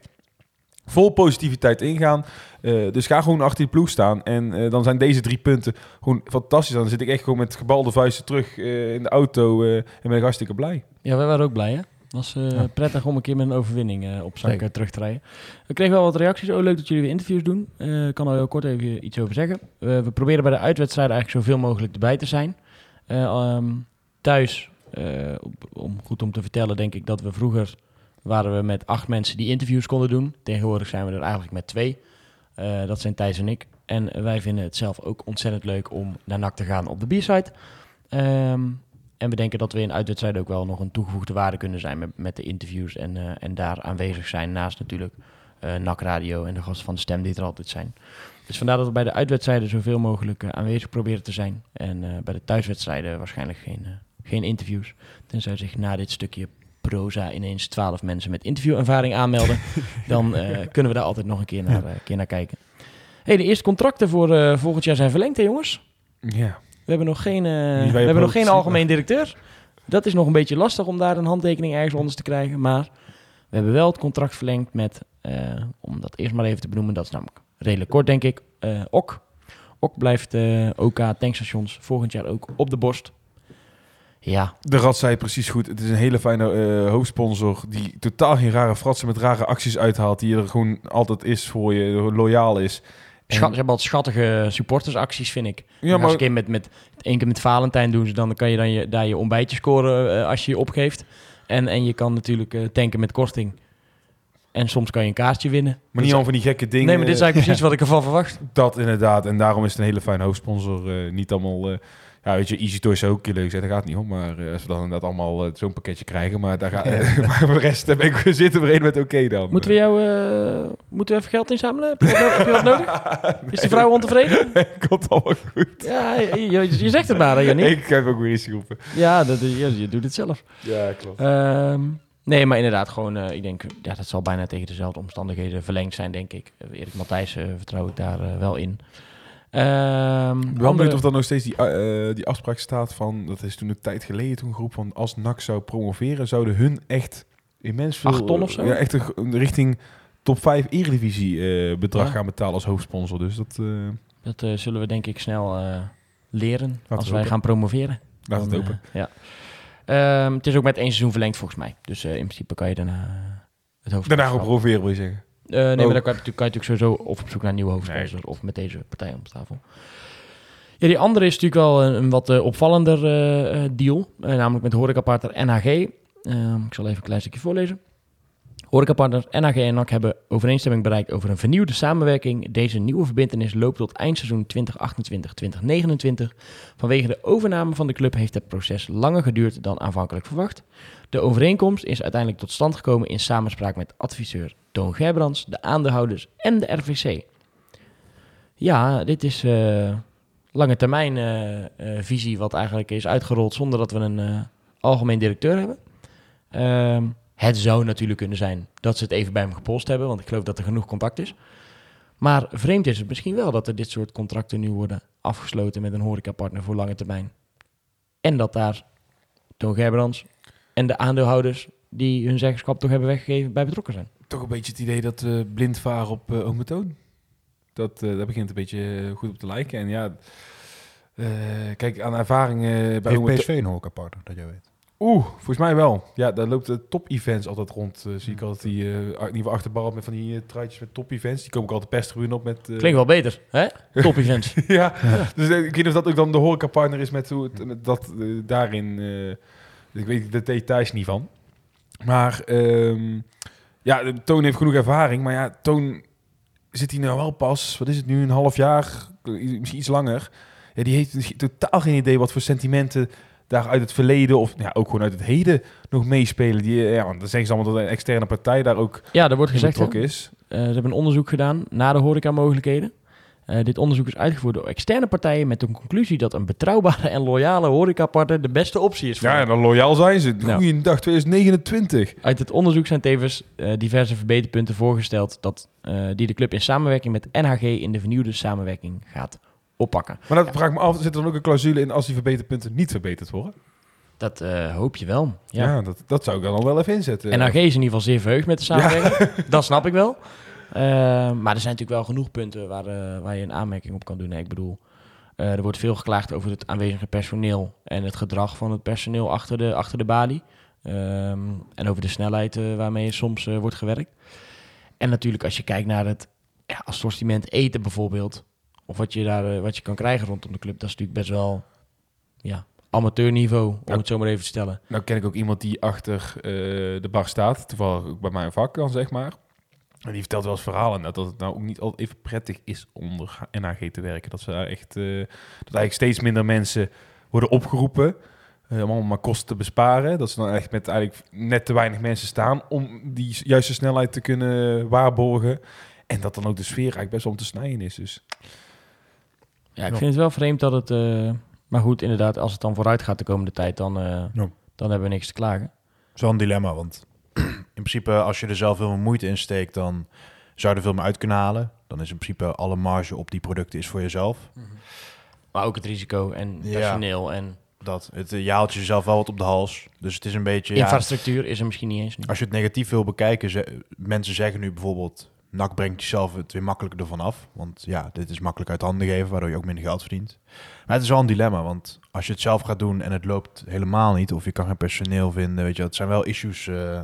vol positiviteit ingaan. Eh, dus ga gewoon achter die ploeg staan. En eh, dan zijn deze drie punten gewoon fantastisch. Dan zit ik echt gewoon met gebalde vuisten terug in de auto en ben ik hartstikke blij. Ja, wij waren ook blij, hè? Was eh, Ja. prettig om een keer met een overwinning eh, op zak eh, terug te rijden. We kregen wel wat reacties. Oh, leuk dat jullie weer interviews doen. Ik kan er heel kort even iets over zeggen. We proberen bij de uitwedstrijden eigenlijk zoveel mogelijk erbij te zijn. Eh, ehm, thuis, op- om, goed om te vertellen, denk ik dat we vroeger waren we met acht mensen die interviews konden doen. Tegenwoordig zijn we er eigenlijk met twee. Dat zijn Thijs en ik. En wij vinden het zelf ook ontzettend leuk om naar NAC te gaan op de B-site. Ehm, en we denken dat we in uitwedstrijden ook wel nog een toegevoegde waarde kunnen zijn met, met de interviews en, eh, en daar aanwezig zijn. Naast natuurlijk eh NAC Radio en de gasten van de stem die er altijd zijn. Dus vandaar dat we bij de uitwedstrijden zoveel mogelijk eh, aanwezig proberen te zijn. En bij de thuiswedstrijden waarschijnlijk geen, geen interviews. Tenzij zich na dit stukje proza ineens twaalf mensen met interviewervaring aanmelden. dan kunnen we daar altijd nog een keer naar, keer naar kijken. Hey, de eerste contracten voor volgend jaar zijn verlengd, hè jongens? Ja. We hebben nog geen, eh, we hebben nog geen algemeen directeur. Dat is nog een beetje lastig om daar een handtekening ergens onder te krijgen. Maar we hebben wel het contract verlengd met, eh, om dat eerst maar even te benoemen, dat is namelijk redelijk kort denk ik, eh OK. OK blijft eh, OK tankstations volgend jaar ook op de borst. Ja, De Rad zei precies goed. Het is een hele fijne eh, hoofdsponsor die totaal geen rare fratsen met rare acties uithaalt. Die er gewoon altijd is voor je, loyaal is. Schat, ze hebben altijd schattige supportersacties, vind ik. Ja, maar... maar een keer met, met, één keer met Valentijn doen ze, dan kan je dan je, daar je ontbijtje scoren eh, als je je opgeeft. En, en je kan natuurlijk eh, tanken met korting. En soms kan je een kaartje winnen. Maar niet allemaal van die gekke dingen. Nee, maar dit is eigenlijk precies wat ik ervan verwacht. Dat inderdaad. En daarom is het een hele fijne hoofdsponsor. eh, niet allemaal... eh, Ja, weet je, Easy Toys zou ook leuk zijn, daar gaat het niet om. Maar eh, als we dan inderdaad allemaal eh, zo'n pakketje krijgen. Maar, daar gaat, maar voor de rest ben ik zitten we met oké dan. Moeten we jou eh, moeten we even geld inzamelen? Heb je wat, no- heb je wat nodig? Is de vrouw ontevreden? Komt allemaal goed. Ja, je, je, je zegt het maar, hè, Jannie. Ik heb ook weer eens geroepen. Ja, dat, je, je doet het zelf. Ja, klopt. Ehm, nee, maar inderdaad, gewoon, eh, ik denk, ja, dat zal bijna tegen dezelfde omstandigheden verlengd zijn, denk ik. Eh, Erik Matthijs eh, vertrouw ik daar eh, wel in. Ehm, Wel andere- benieuwd of dan nog steeds die, eh, die afspraak staat van... Dat is toen een tijd geleden toen groep van... Als NAC zou promoveren, zouden hun echt immens veel... Acht ton of zo? Ja, echt een, richting top 5 Eredivisie eh, bedrag Ja. gaan betalen als hoofdsponsor. Dus dat... eh Dat eh, zullen we denk ik snel eh, leren als wij gaan promoveren. laat het open. eh, ja. Ehm, het is ook met één seizoen verlengd volgens mij. Dus eh, in principe kan je daarna eh, het hoofd. Daarna gaan promoveren, wil je zeggen. Eh, nee, Oh. maar dan kan je, natuurlijk- kan je natuurlijk sowieso of op zoek naar een nieuwe hoofdsponsor of met deze partij om tafel. Ja, die andere is natuurlijk wel een, een wat eh, opvallender eh, eh, deal. namelijk met horecapartner NHG. Ehm, ik zal even een klein stukje voorlezen. Horecapartners NHG en NAC hebben overeenstemming bereikt over een vernieuwde samenwerking. Deze nieuwe verbintenis loopt tot eindseizoen 2028-2029. Vanwege de overname van de club heeft het proces langer geduurd dan aanvankelijk verwacht. De overeenkomst is uiteindelijk tot stand gekomen in samenspraak met adviseur Toon Gerbrands, de aandeelhouders en de RVC. Ja, dit is eh, lange termijn eh, eh, visie wat eigenlijk is uitgerold zonder dat we een algemeen directeur hebben. Ehm, het zou natuurlijk kunnen zijn dat ze het even bij hem gepolst hebben, want ik geloof dat er genoeg contact is. Maar vreemd is het misschien wel dat er dit soort contracten nu worden afgesloten met een horecapartner voor lange termijn. En dat daar Toon Gerbrands en de aandeelhouders die hun zeggenschap toch hebben weggegeven bij betrokken zijn. Toch een beetje het idee dat we blind varen op uh, Ome Toon. Dat, uh, dat begint een beetje eh, goed op te lijken. En ja, uh, kijk, aan ervaringen bij Heeft PSV een horecapartner, dat jij weet? Oeh, volgens mij wel. Ja, daar loopt de top-events altijd rond. Uh, zie ik altijd die uh, in ieder geval achterbar met van die uh, truitjes met top-events. Die komen ook altijd perstribune op met... uh, Klinkt wel beter, hè? Top-events. ja, ja, dus ik weet niet of dat ook dan de horecapartner is met hoe het met dat daarin... ik weet de details niet van. Maar um, ja, Toon heeft genoeg ervaring. Maar ja, Toon zit hij nou wel pas, wat is het nu, een half jaar, misschien iets langer. Ja, die heeft totaal geen idee wat voor sentimenten daar uit het verleden of ja, ook gewoon uit het heden nog meespelen. Die, ja, want dan zeggen ze allemaal dat een externe partij daar ook ja, er wordt gezegd betrokken is. Uh, ze hebben een onderzoek gedaan naar de horecamogelijkheden. Uh, dit onderzoek is uitgevoerd door externe partijen met de conclusie dat een betrouwbare en loyale horecapartner de beste optie is. Voor ja, dan loyaal zijn ze. Goeiedag, 2029. Uit het onderzoek zijn tevens uh, diverse verbeterpunten voorgesteld dat, uh, die de club in samenwerking met NHG in de vernieuwde samenwerking gaat oppakken. Maar dat ja. vraag ik me af, zit er dan ook een clausule in als die verbeterpunten niet verbeterd worden? Dat uh, hoop je wel. Ja, ja dat, dat, zou ik dan al wel even inzetten. NHG is in ieder geval zeer verheugd met de samenwerking. Ja. dat snap ik wel. Uh, maar er zijn natuurlijk wel genoeg punten waar, uh, waar je een aanmerking op kan doen. Nee, ik bedoel, uh, er wordt veel geklaagd over het aanwezige personeel en het gedrag van het personeel achter de, achter de balie. Um, en over de snelheid uh, waarmee soms wordt gewerkt. En natuurlijk als je kijkt naar het ja, assortiment eten bijvoorbeeld, of wat je daar wat je kan krijgen rondom de club, dat is natuurlijk best wel ja, amateurniveau, om Nou, het zo maar even te stellen. Nou ken ik ook iemand die achter de bar staat, toevallig ook bij mijn vak dan zeg maar. En die vertelt wel eens verhalen dat het nou ook niet altijd even prettig is onder NHG te werken. Dat ze daar echt, uh, dat eigenlijk steeds minder mensen worden opgeroepen uh, om allemaal maar kosten te besparen. Dat ze dan echt met eigenlijk net te weinig mensen staan om die juiste snelheid te kunnen waarborgen. En dat dan ook de sfeer eigenlijk best wel om te snijden is. Dus. Ja, ik vind het wel vreemd dat het... Uh, maar goed, inderdaad, als het dan vooruit gaat de komende tijd, dan, dan hebben we niks te klagen. Dat is wel een dilemma, want principe als je er zelf veel meer moeite in steekt, dan zou je er veel meer uit kunnen halen. Dan is in principe alle marge op die producten is voor jezelf. Mm -hmm. Maar ook het risico en personeel ja, en... Dat, het, je haalt jezelf wel wat op de hals. Dus het is een beetje... Infrastructuur ja, is er misschien niet eens nu. Als je het negatief wil bekijken, ze, mensen zeggen nu bijvoorbeeld... NAC brengt jezelf het weer makkelijker ervan af. Want ja, dit is makkelijk uit handen geven, waardoor je ook minder geld verdient. Maar het is wel een dilemma, want als je het zelf gaat doen en het loopt helemaal niet... of je kan geen personeel vinden, weet je, dat zijn wel issues... Uh,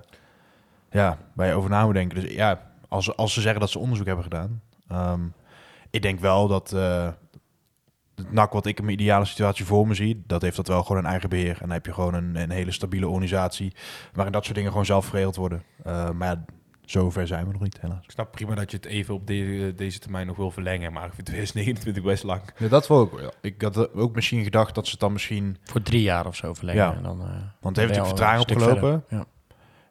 ja, waar je over na moet denken. Dus ja, als, als ze zeggen dat ze onderzoek hebben gedaan. Um, ik denk wel dat uh, het NAC wat ik in mijn ideale situatie voor me zie, dat heeft dat wel gewoon een eigen beheer. En dan heb je gewoon een, een hele stabiele organisatie waarin dat soort dingen gewoon zelf geregeld worden. Uh, maar ja, zover zijn we nog niet, helaas. Ik snap prima dat je het even op de- deze termijn nog wil verlengen, maar ik vind 2029 best lang. Ja, dat wil ik wel. Ik had eh, ook misschien gedacht dat ze het dan misschien... Voor drie jaar of zo verlengen. Ja. En dan, eh, Want het heeft je natuurlijk vertraging opgelopen. verder. Ja.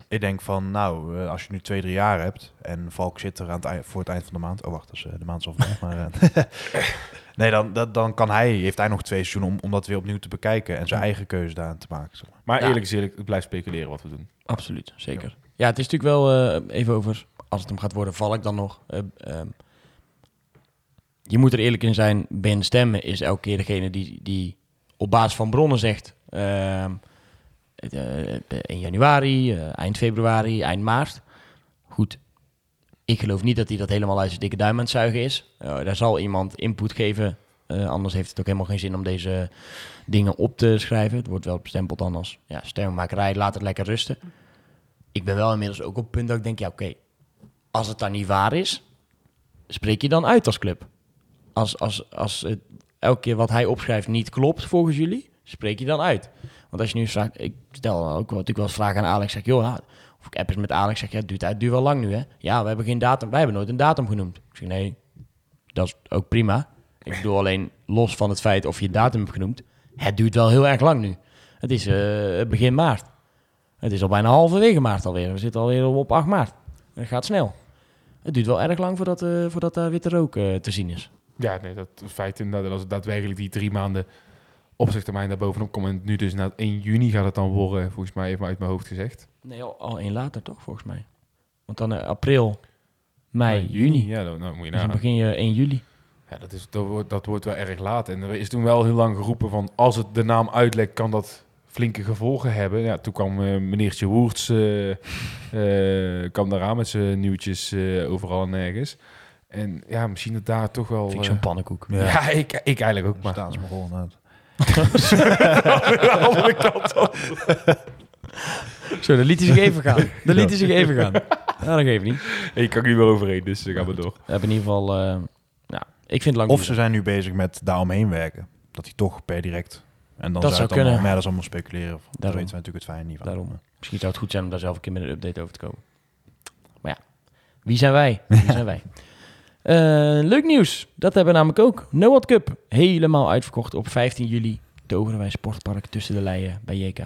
Ik denk van, nou, eh, als je nu twee, drie jaar hebt en Valk zit er aan het eind, voor het eind van de maand. Oh, wacht, dat is, eh, de maand is al vandaag. maar, eh, nee, dan, dat, dan kan hij, heeft hij nog twee seizoenen om, om dat weer opnieuw te bekijken en zijn eigen keuze daarin te maken. zeg maar. Maar Ja. eerlijk is eerlijk, het blijft speculeren wat we doen. Absoluut, zeker. Ja, het is natuurlijk wel eh, even over, als het hem gaat worden, val ik dan nog. Eh, ehm, je moet er eerlijk in zijn, Ben Stemmen is elke keer degene die, die op basis van bronnen zegt... ehm, eh, in januari, eh, eind februari, eind maart. Goed, ik geloof niet dat hij dat helemaal uit zijn dikke duim aan het zuigen is. Eh, daar zal iemand input geven, eh, anders heeft het ook helemaal geen zin om deze dingen op te schrijven. Het wordt wel bestempeld dan als ja, stemmenmakerij, laat het lekker rusten ik ben wel inmiddels ook op het punt dat ik denk, ja oké, als het dan niet waar is, spreek je dan uit als club. Als, als, als het elke keer wat hij opschrijft niet klopt volgens jullie, spreek je dan uit. Want als je nu vraagt, ik stel ook wel, natuurlijk wel eens vragen aan Alex, zeg joh, of ik app eens met Alex, zeg ja, duurt, het duurt wel lang nu hè. Ja, we hebben geen datum, wij hebben nooit een datum genoemd. Ik zeg nee, dat is ook prima. Ik bedoel alleen los van het feit of je een datum hebt genoemd, het duurt wel heel erg lang nu. Het is eh, begin maart. Het is al bijna halverwege maart alweer. We zitten alweer op 8 maart. Het gaat snel. Het duurt wel erg lang voordat, eh voordat witte rook eh, te zien is. Ja, nee, dat feit inderdaad, als het daadwerkelijk die drie maanden opzichttermijn daar bovenop komt. En nu dus na 1 juni gaat het dan worden, volgens mij even uit mijn hoofd gezegd. Nee, al, al één later toch, volgens mij. Want dan eh, april, mei, juni. Ja, dan, nou moet je Dus dan begin je 1 juli. Ja, dat, is, dat, wordt, dat wordt wel erg laat. En er is toen wel heel lang geroepen van... als het de naam uitlekt, kan dat flinke gevolgen hebben. Ja, toen kwam eh meneertje Woerts eh, eh, kwam daaraan met zijn nieuwtjes eh, overal en nergens. En ja, misschien dat daar toch wel... Vind ik zo'n pannenkoek. ja, ik, ik eigenlijk ook. Maar Maar de andere kant op. Zo, dan liet hij zich even gaan. Dan liet hij zich even gaan. Ja, dat geeft niet. Ik kan er niet meer overheen, dus ik ga maar door. We hebben in ieder geval... eh, ja, ik vind het lang Of ze zijn nu bezig met daaromheen werken. Dat hij toch per direct... En dan Dat zou zou het allemaal, kunnen. maar ja, dat is allemaal speculeren. Dat Daarom. weten we natuurlijk het fijne niet van. Daarom. Misschien zou het goed zijn om daar zelf een keer met een update over te komen. Maar ja, wie zijn wij? Wie zijn wij? Eh, leuk nieuws. Dat hebben we namelijk ook. Noord Cup. Helemaal uitverkocht op 15 juli. Toverwij Sportpark tussen de leien bij JK.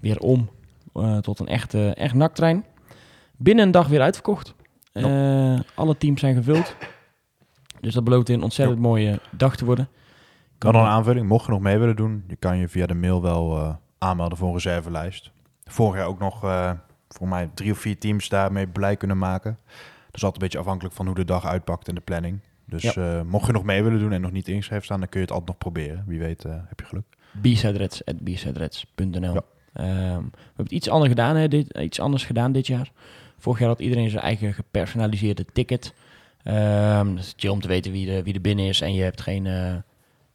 Weer om eh, tot een echte, echt naktrein. Binnen een dag weer uitverkocht. Eh, alle teams zijn gevuld. Dus dat belooft een ontzettend mooie dag te worden. Kan nog een aanvulling, mocht je nog mee willen doen, je kan je via de mail wel aanmelden voor een reservelijst. Vorig jaar ook nog voor mij drie of vier teams daarmee blij kunnen maken. Dat is altijd een beetje afhankelijk van hoe de dag uitpakt en de planning. Dus Ja. eh, mocht je nog mee willen doen en nog niet ingeschreven staan, dan kun je het altijd nog proberen. Wie weet eh, heb je geluk. bsidereds.bsidereds.nl Ja. Ehm, we hebben het iets anders gedaan, hè, dit, iets anders gedaan dit jaar. Vorig jaar had iedereen zijn eigen gepersonaliseerde ticket. Ehm dat is chill om te weten wie, er- wie er binnen is. En je hebt geen, eh,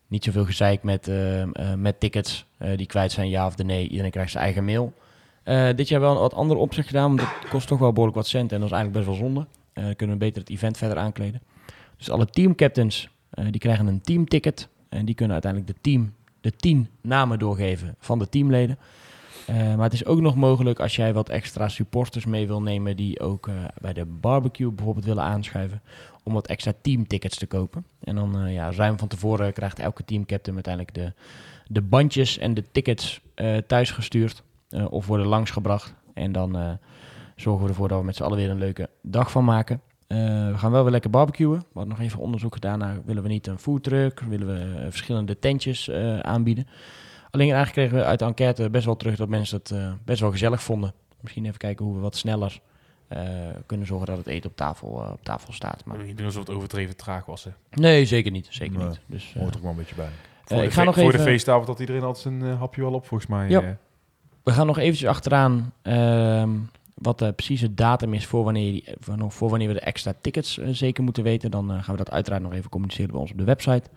niet zoveel gezeik met, ehm, eh, met tickets die kwijt zijn, ja of de nee. Iedereen krijgt zijn eigen mail. Dit jaar wel een wat andere opzet gedaan, want het kost toch wel behoorlijk wat cent. En dat is eigenlijk best wel zonde. Eh, kunnen we beter het event verder aankleden. Dus alle teamcaptains eh, die krijgen een teamticket. En die kunnen uiteindelijk de, team, de tien namen doorgeven van de teamleden. Eh, maar het is ook nog mogelijk als jij wat extra supporters mee wil nemen... die ook bij de barbecue bijvoorbeeld willen aanschuiven... om wat extra teamtickets te kopen. En dan ja, ruim van tevoren krijgt elke teamcaptain uiteindelijk de, de bandjes en de tickets thuis gestuurd... of worden langsgebracht. En dan zorgen we ervoor dat we met z'n allen weer een leuke dag van maken. Eh, we gaan wel weer lekker barbecuen. We hadden nog even onderzoek gedaan naar... willen we niet een foodtruck? Willen we eh, verschillende tentjes eh, aanbieden? Alleen eigenlijk kregen we uit de enquête best wel terug dat mensen het eh, best wel gezellig vonden. Misschien even kijken hoe we wat sneller eh, kunnen zorgen dat het eten op tafel, eh, op tafel staat. Maar... Niet doen alsof het overdreven traag was. Hè. Nee, zeker niet. Zeker Nee. niet. Dus, eh, Hoort er ook wel een beetje bij. Voor, ik de, ga nog voor de feestavond had iedereen altijd zijn hapje wel op, volgens mij. Ja. We gaan nog eventjes achteraan ehm, wat de precieze datum is voor wanneer, die, voor, wanneer we de extra tickets eh, zeker moeten weten. Dan eh, gaan we dat uiteraard nog even communiceren bij ons op de website.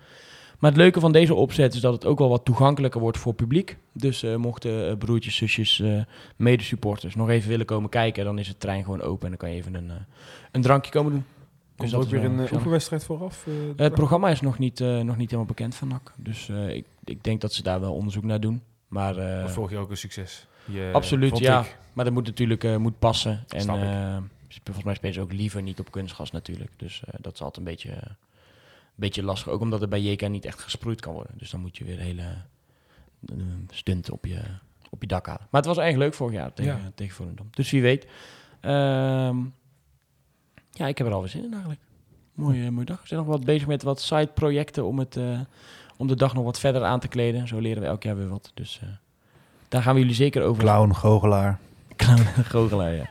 Maar het leuke van deze opzet is dat het ook wel wat toegankelijker wordt voor publiek. Dus eh, mochten eh, broertjes, zusjes, eh medesupporters nog even willen komen kijken, dan is het trein gewoon open en dan kan je even een, eh, een drankje komen doen. Komt dat er ook is weer een eh, gezellig. oefenwedstrijd vooraf? eh, Eh, het programma is nog niet, eh, nog niet helemaal bekend van NAC. Dus eh, ik, ik denk dat ze daar wel onderzoek naar doen. Maar eh, vorig jaar ook een succes. Absoluut, ja. ik. Maar dat moet natuurlijk eh, moet passen. En eh, volgens mij spelen ze ook liever niet op kunstgas natuurlijk. Dus eh, dat is altijd een beetje, een beetje lastig. Ook omdat er bij JK niet echt gesproeid kan worden. Dus dan moet je weer een hele stunt op je, op je dak halen. Maar het was eigenlijk leuk vorig jaar tegen, Ja. tegen Volendam. Dus wie weet. Ehm, ja, ik heb er alweer zin in eigenlijk. Mooie, mooie dag. We zijn nog wat bezig met wat side-projecten om, het, om de dag nog wat verder aan te kleden. Zo leren we elk jaar weer wat. Dus daar gaan we jullie zeker over Clown, goochelaar. Clown goochelaar, ja.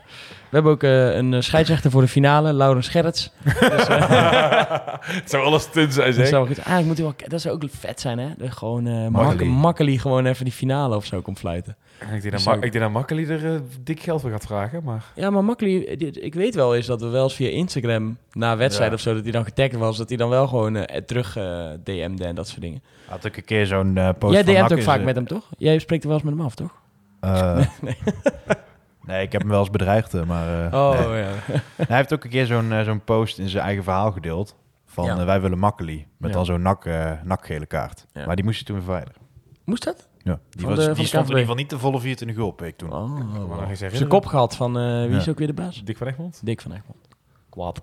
We hebben ook eh, een eh, scheidsrechter voor de finale, Laurens Gerrits. Dus, eh, Het zou alles stunts zijn, dat, zeg. zou, goed- eigenlijk moet hij wel, dat zou ook vet zijn, hè? Dat gewoon eh makkeli gewoon even die finale of zo komt fluiten. Ik denk dat, Dus Ma- ik denk dat Makkeli er dik geld voor gaat vragen, maar... Ja, maar makkeli, dit- ik weet wel eens dat we wel eens via Instagram na wedstrijd Ja. of zo, dat hij dan getagd was, dat hij dan wel gewoon terug DM'de en dat soort dingen. Had ik een keer zo'n post Jij van DM't ook vaak met hem, toch? Jij spreekt er wel eens met hem af, toch? eh, nee, ik heb hem wel eens bedreigd, eh, maar... eh, Oh, nee. ja. Hij heeft ook een keer zo'n eh, zo'n post in zijn eigen verhaal gedeeld. Van Ja. wij willen Makkeli. Met dan zo'n nak, nakgele kaart. Maar die moest je toen verwijderen. Moest dat? Ja. Die, was, de- die stond in ieder geval niet de volle 24 uur op week toen. Oh, wow. eens Zijn kop gehad van wie is ook weer de baas? Dick van Egmond? Dick van Egmond. Kwaad.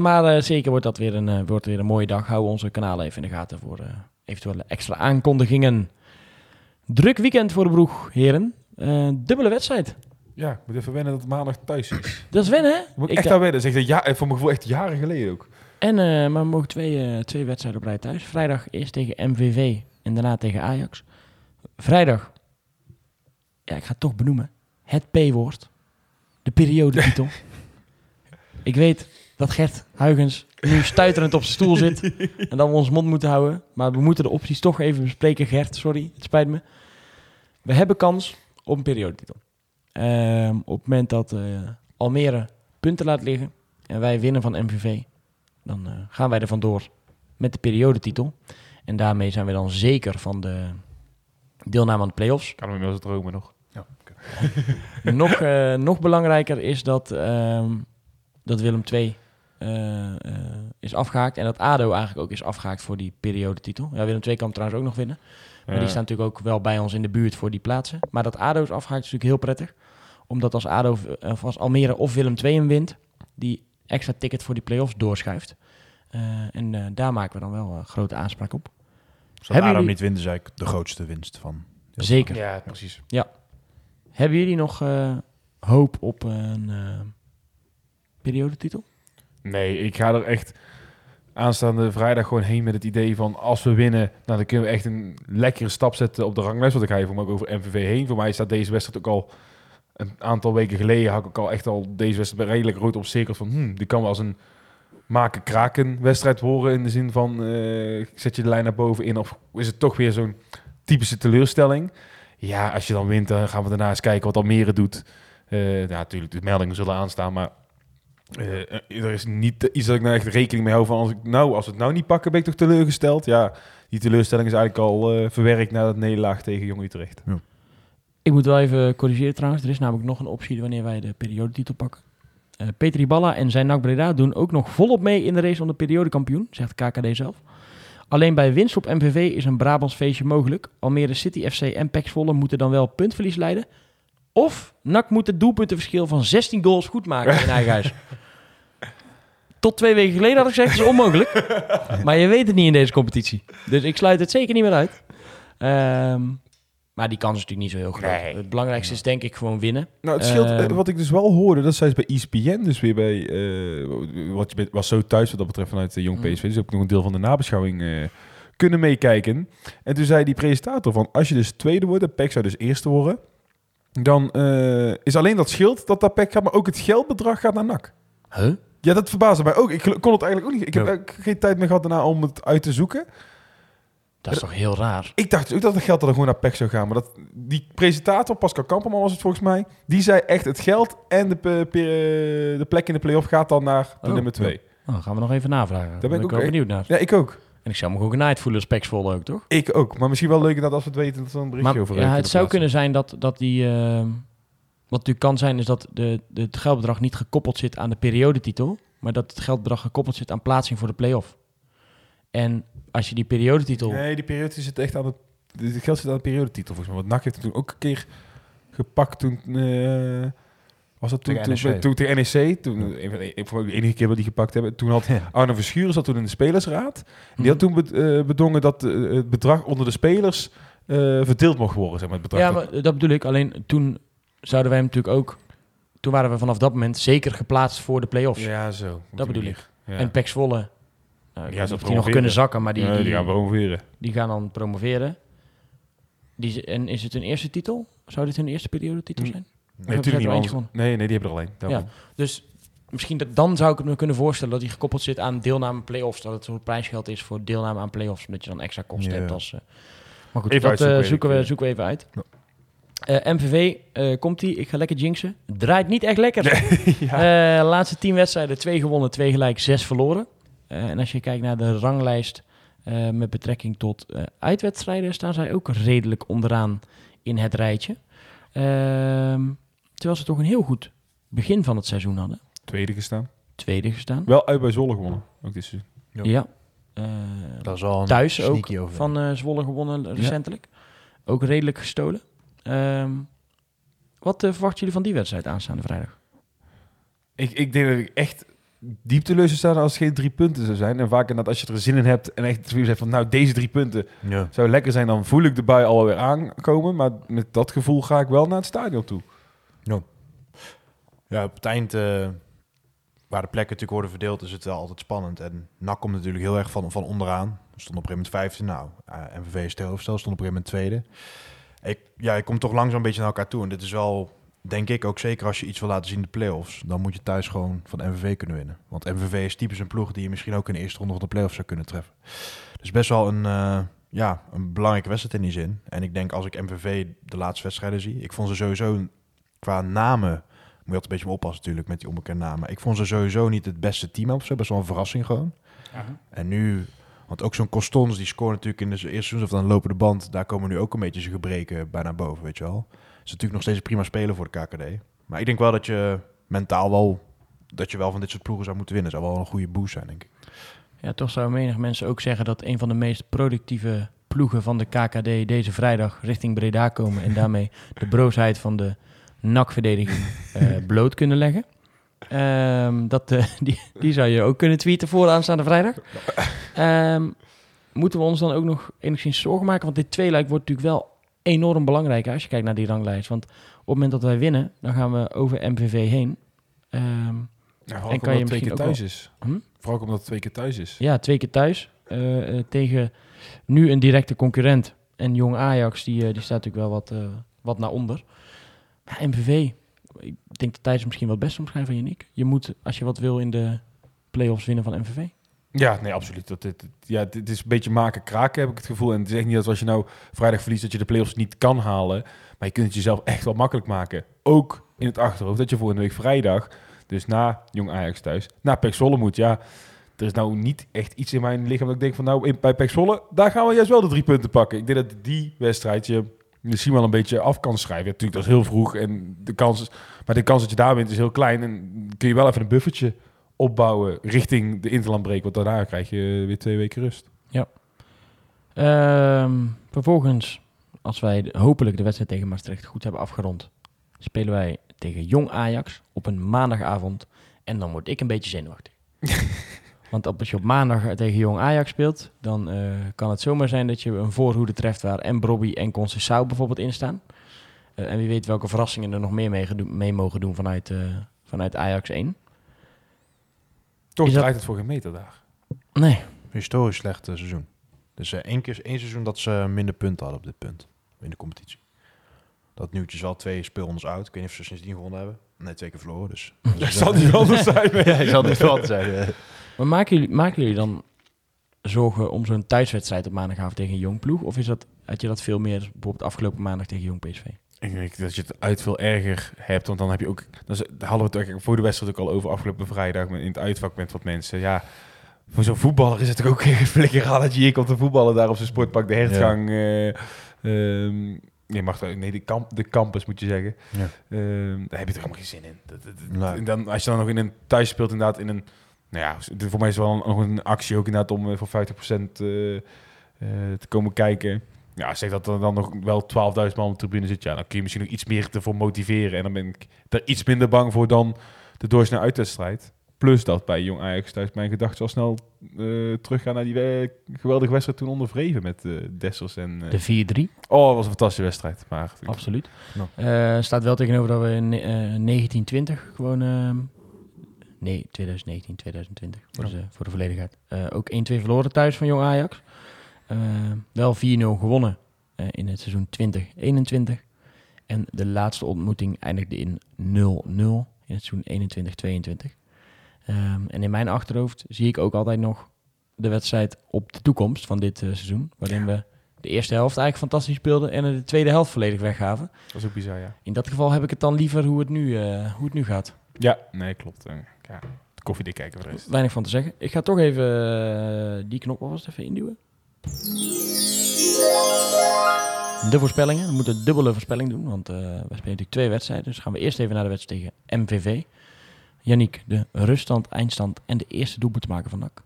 Maar zeker wordt dat weer een, wordt weer een mooie dag. Hou onze kanalen even in de gaten voor eventuele extra aankondigingen. Druk weekend voor de broeg, heren. Eh, dubbele wedstrijd. Ja, ik moet even wennen dat het maandag thuis is. Dat is wennen, hè? Moet ik Ik echt aan wennen. Zeg dat ja, voor mijn gevoel echt jaren geleden ook. En, eh, maar we mogen twee, eh, twee wedstrijden op rij thuis. Vrijdag eerst tegen MVV en daarna tegen Ajax. Vrijdag, ja, ik ga het toch benoemen. Het P-woord. De periodetitel. ik weet dat Gert Huygens nu stuiterend op zijn stoel zit. en dat we ons mond moeten houden. Maar we moeten de opties toch even bespreken, Gert. Sorry, het spijt me. We hebben kans op een periodetitel. Ehm, op het moment dat eh, Almere punten laat liggen en wij winnen van MVV, dan eh, gaan wij er vandoor met de periodetitel. En daarmee zijn we dan zeker van de deelname aan de play-offs. Kan hem inmiddels dromen nog. nog, eh, nog belangrijker is dat, ehm, dat Willem II eh, eh, is afgehaakt. En dat ADO eigenlijk ook is afgehaakt voor die periodetitel. Ja, Willem II kan hem trouwens ook nog winnen. Maar die Ja. staan natuurlijk ook wel bij ons in de buurt voor die plaatsen. Maar dat ADO is afgehaakt is natuurlijk heel prettig. Omdat als ADO eh, of als Almere of Willem II hem wint, die extra ticket voor die play-offs doorschuift. Eh, en eh, daar maken we dan wel eh, grote aanspraak op. Als Hebben jullie- niet wint, is eigenlijk de grootste winst van. Zeker. Ja, precies. Hebben jullie nog eh, hoop op een eh, periodetitel? Nee, ik ga er echt aanstaande vrijdag gewoon heen met het idee van als we winnen, nou, dan kunnen we echt een lekkere stap zetten op de ranglijst. Want ik ga mij ook over MVV heen. Voor mij staat deze wedstrijd ook al een aantal weken geleden had ik ook al echt al deze wedstrijd redelijk rood op cirkel van hmm, die kan wel als een maken kraken wedstrijd horen in de zin van eh, zet je de lijn naar boven in of is het toch weer zo'n typische teleurstelling? Ja, als je dan wint, dan gaan we daarna eens kijken wat Almere doet. Eh, natuurlijk, de meldingen zullen aanstaan, maar eh, er is niet iets dat ik nou echt rekening mee hou van als ik nou, als we het nou niet pakken, ben ik toch teleurgesteld. Ja, die teleurstelling is eigenlijk al eh, verwerkt na dat nederlaag tegen Jong Utrecht. Ik moet wel even corrigeren trouwens. Er is namelijk nog een optie wanneer wij de periodetitel pakken. Eh Petri Balla en zijn NAC Breda doen ook nog volop mee in de race om de periodekampioen, zegt KKD zelf. Alleen bij winst op MVV is een Brabants feestje mogelijk. Almere City FC en PEC Zwolle moeten dan wel puntverlies leiden. Of NAC moet het doelpuntenverschil van 16 goals goed maken in eigen huis. Tot twee weken geleden had ik gezegd, dat is onmogelijk. maar je weet het niet in deze competitie. Dus ik sluit het zeker niet meer uit. Ehm, maar die kans is natuurlijk niet zo heel groot. Nee. Het belangrijkste is denk ik gewoon winnen. Nou, het scheelt, Ehm. eh, wat ik dus wel hoorde, dat zei ze bij ESPN, dus weer bij, eh, wat je bent- was zo thuis wat dat betreft vanuit de Jong Mm. PSV, dus heb ik nog een deel van de nabeschouwing eh, kunnen meekijken. En toen zei die presentator van, als je dus tweede wordt en PEC zou dus eerste worden, dan eh, is alleen dat schild dat dat PEC gaat, maar ook het geldbedrag gaat naar NAC. Huh? Ja, dat verbaasde mij ook. Ik kon het eigenlijk ook niet. Ik heb geen tijd meer gehad daarna om het uit te zoeken. Dat is toch heel raar? Ik dacht ook dat het geld dan gewoon naar PEC zou gaan. Maar dat, die presentator, Pascal Kamperman was het volgens mij, die zei echt het geld en de, de plek in de play-off gaat dan naar de Oh. nummer twee. Nou, dan gaan we nog even navragen. Daar ben ben ik ook benieuwd naar. Ja, ik ook. En ik zou me ook genaaid voelen als ook, toch? Ik ook. Maar misschien wel leuk dat als we het weten, dat we een berichtje Maar over ja, het zou kunnen zijn dat, dat die... eh, wat natuurlijk kan zijn, is dat de, de, het geldbedrag niet gekoppeld zit aan de periodetitel. Maar dat het geldbedrag gekoppeld zit aan plaatsing voor de play-off. En als je die periodetitel... Nee, die periode zit echt aan het... Het geld zit aan de periodetitel volgens mij. Want NAC heeft het toen ook een keer gepakt toen... eh, Was dat toen, Tegen toen, NEC. toen tegen NEC? Toen, van de, enige keer dat die gepakt hebben. Toen had. Arno Verschuren zat toen in de spelersraad. En die had toen be- eh, bedongen dat eh, het bedrag onder de spelers eh, verdeeld mocht worden. Zeg maar, het bedrag Ja, dat- maar dat bedoel ik. Alleen toen zouden wij hem natuurlijk ook... Toen waren we vanaf dat moment zeker geplaatst voor de play-offs. ja, zo. die bedoel manier. Ja. En Pek Zwolle... Nou, ik Ja, die nog kunnen zakken, maar die, die, die gaan promoveren. die gaan dan promoveren. Die, en is het hun eerste titel? Zou dit hun eerste periodetitel Hm. zijn? Nee, natuurlijk niet. anders- Nee, nee, die hebben er alleen. Daarom. Ja. Dus misschien dat, dan zou ik het me kunnen voorstellen dat hij gekoppeld zit aan deelname aan play-offs. Dat het zo'n prijsgeld is voor deelname aan play-offs. Omdat je dan extra kosten Ja. hebt als... eh, maar goed, Even dat eh, uitzoeken, zoeken, we, eh. zoeken we even uit. Eh, MVV, eh, komt ie. Ik ga lekker jinxen. Draait niet echt lekker. Eh, laatste tien wedstrijden, twee gewonnen, twee gelijk, zes verloren. Eh, en als je kijkt naar de ranglijst eh, met betrekking tot eh, uitwedstrijden, staan zij ook redelijk onderaan in het rijtje. Ehm, terwijl ze toch een heel goed begin van het seizoen hadden. Tweede gestaan. Tweede gestaan. Wel uit bij Zwolle gewonnen. Ook dit seizoen. Ja. Ja. Eh, Dat is al een thuis ook over. van eh, Zwolle gewonnen recentelijk. Ook redelijk gestolen. Ehm, wat eh, verwachten jullie van die wedstrijd aanstaande vrijdag? Ik, ik denk dat ik echt diep teleurgesteld zou staan als het geen drie punten zou zijn. En vaak inderdaad, als je er zin in hebt en echt hebt van, nou, deze drie punten Ja. zou lekker zijn, dan voel ik de bui alweer aankomen. Maar met dat gevoel ga ik wel naar het stadion toe. Ja, op het eind, eh, waar de plekken natuurlijk worden verdeeld, is het wel altijd spannend. En NAC komt natuurlijk heel erg van, van onderaan. We stonden op een gegeven moment vijfde. Nou, eh, MVV stond op een gegeven moment tweede. Ik, ja, ik kom toch langzaam een beetje naar elkaar toe. En dit is wel, denk ik, ook zeker als je iets wil laten zien in de play-offs. Dan moet je thuis gewoon van MVV kunnen winnen. Want MVV is typisch een ploeg die je misschien ook in de eerste ronde van de play-offs zou kunnen treffen. Dus best wel een, eh, ja, een belangrijke wedstrijd in die zin. En ik denk als ik MVV de laatste wedstrijden zie, ik vond ze sowieso qua namen moet je altijd een beetje oppassen natuurlijk met die onbekende namen. Ik vond ze sowieso niet het beste team of zo. Best wel een verrassing gewoon. En nu, want ook zo'n Costons, die scoort natuurlijk in de eerste seizoen of dan lopen de band. Daar komen nu ook een beetje zijn gebreken bij naar boven, weet je wel. Is natuurlijk nog steeds een prima speler voor de KKD. Maar ik denk wel dat je mentaal wel, dat je wel van dit soort ploegen zou moeten winnen. Zou wel een goede boost zijn, denk ik. Ja, toch zouden menig mensen ook zeggen dat een van de meest productieve ploegen van de KKD deze vrijdag richting Breda komen en daarmee de broosheid van de NAC-verdediging eh, bloot kunnen leggen. Ehm, dat, eh, die, die zou je ook kunnen tweeten voor aanstaande vrijdag. Ehm, moeten we ons dan ook nog enigszins zorgen maken? Want dit tweeluik wordt natuurlijk wel enorm belangrijk hè, als je kijkt naar die ranglijst. Want op het moment dat wij winnen, dan gaan we over MVV heen. Ehm, Ja, En kan omdat je twee keer thuis is. Hm? Vooral omdat het twee keer thuis is. Ja, twee keer thuis. eh, tegen nu een directe concurrent. En jong Ajax, die, die staat natuurlijk wel wat, wat naar onder. MVV, ik denk dat Thijs misschien wel best omschrijven van Yannick. Je moet, als je wat wil, in de play-offs winnen van MVV. Ja, nee, absoluut. Dat, ja, dit is een beetje maken, kraken, heb ik het gevoel. En het is echt niet dat als je nou vrijdag verliest, dat je de play-offs niet kan halen. Maar je kunt het jezelf echt wel makkelijk maken. Ook in het achterhoofd dat je volgende week vrijdag, dus na Jong Ajax thuis, naar Pek Zwolle moet. Ja, er is nou niet echt iets in mijn lichaam dat ik denk van nou, in, bij Pek Zwolle, daar gaan we juist wel de drie punten pakken. Ik denk dat die wedstrijd je misschien wel een beetje af kan schrijven. Ja, natuurlijk, dat is heel vroeg en de kans is, maar de kans dat je daar wint is heel klein. En kun je wel even een buffertje opbouwen richting de interlandbreek. Want daarna krijg je weer twee weken rust. Ehm, vervolgens, als wij de- hopelijk de wedstrijd tegen Maastricht goed hebben afgerond, spelen wij tegen Jong Ajax op een maandagavond. En dan word ik een beetje zenuwachtig. Want op- als je op maandag tegen Jong Ajax speelt, dan eh, kan het zomaar zijn dat je een voorhoede treft waar en Brobby en Conceição bijvoorbeeld in staan. Eh, en wie weet welke verrassingen er nog meer mee, mee mogen doen vanuit, eh, vanuit Ajax 1. Toch dat- draait het voor geen meter daar. Nee, Historisch slecht seizoen. Dus eh, één keer één seizoen dat ze minder punten hadden op dit punt in de competitie. Dat nieuwtje is al twee speelrondes uit. Ik weet niet of ze sindsdien gewonnen hebben. Nee, twee keer verloren. Dus. Dat zal niet anders zijn. ja, ik zal niet zeggen. eh. Maar maken jullie, maken jullie dan zorgen om zo'n thuiswedstrijd op maandagavond tegen een jong ploeg? Of is dat, had je dat veel meer bijvoorbeeld afgelopen maandag tegen jong PSV? Ik denk dat je het uit veel erger hebt. Want dan heb je ook... Dan hadden we het eigenlijk voor de wedstrijd ook al over afgelopen vrijdag. met- In het uitvak met wat mensen. Ja, voor zo'n voetballer is het ook geen flikker aan dat je hier komt te voetballen. Daar op zijn sportpark de hertgang. eh ehm, nee, mag dat, nee de, kamp, de campus moet je zeggen. Ja. Ehm, daar heb je toch helemaal geen zin in. Dat, dat- dat- Nee. en dan, als je dan nog in een thuis speelt, inderdaad in een... Nou ja, voor mij is het wel een, nog een actie ook inderdaad om eh, voor 50% eh, eh, te komen kijken. Ja, zeg dat er dan nog wel 12.000 man op de tribune zit. Ja, dan kun je misschien nog iets meer ervoor motiveren. En dan ben ik er iets minder bang voor dan de doorsnee uitwedstrijd. Plus dat bij Jong Ajax thuis mijn gedachten al snel eh teruggaan naar die geweldige wedstrijd toen onder Vreven met eh, Dessers en... eh, De 4-3, oh, dat was een fantastische wedstrijd. Maar absoluut. Eh, staat wel tegenover dat we in eh, 1920 gewoon... ehm, nee, 2019, 2020, voor, de, voor de volledigheid. Ook 1-2 verloren thuis van Jong Ajax. Wel 4-0 gewonnen in het seizoen 2021. En de laatste ontmoeting eindigde in 0-0 in het seizoen 21-22. Ehm, en in mijn achterhoofd zie ik ook altijd nog de wedstrijd op de toekomst van dit eh, seizoen. Waarin we de eerste helft eigenlijk fantastisch speelden en de tweede helft volledig weggaven. dat is ook bizar, ja. In dat geval heb ik het dan liever hoe het nu, eh, hoe het nu gaat. Ja, nee, klopt. Eh, ja, koffiedik kijken voor. Weinig van te zeggen. Ik ga toch even die knop alvast even induwen. De voorspellingen. We moeten een dubbele voorspelling doen, want we spelen natuurlijk twee wedstrijden. Dus gaan we eerst even naar de wedstrijd tegen MVV. Yannick, de ruststand, eindstand en de eerste doelpunt te maken van NAC.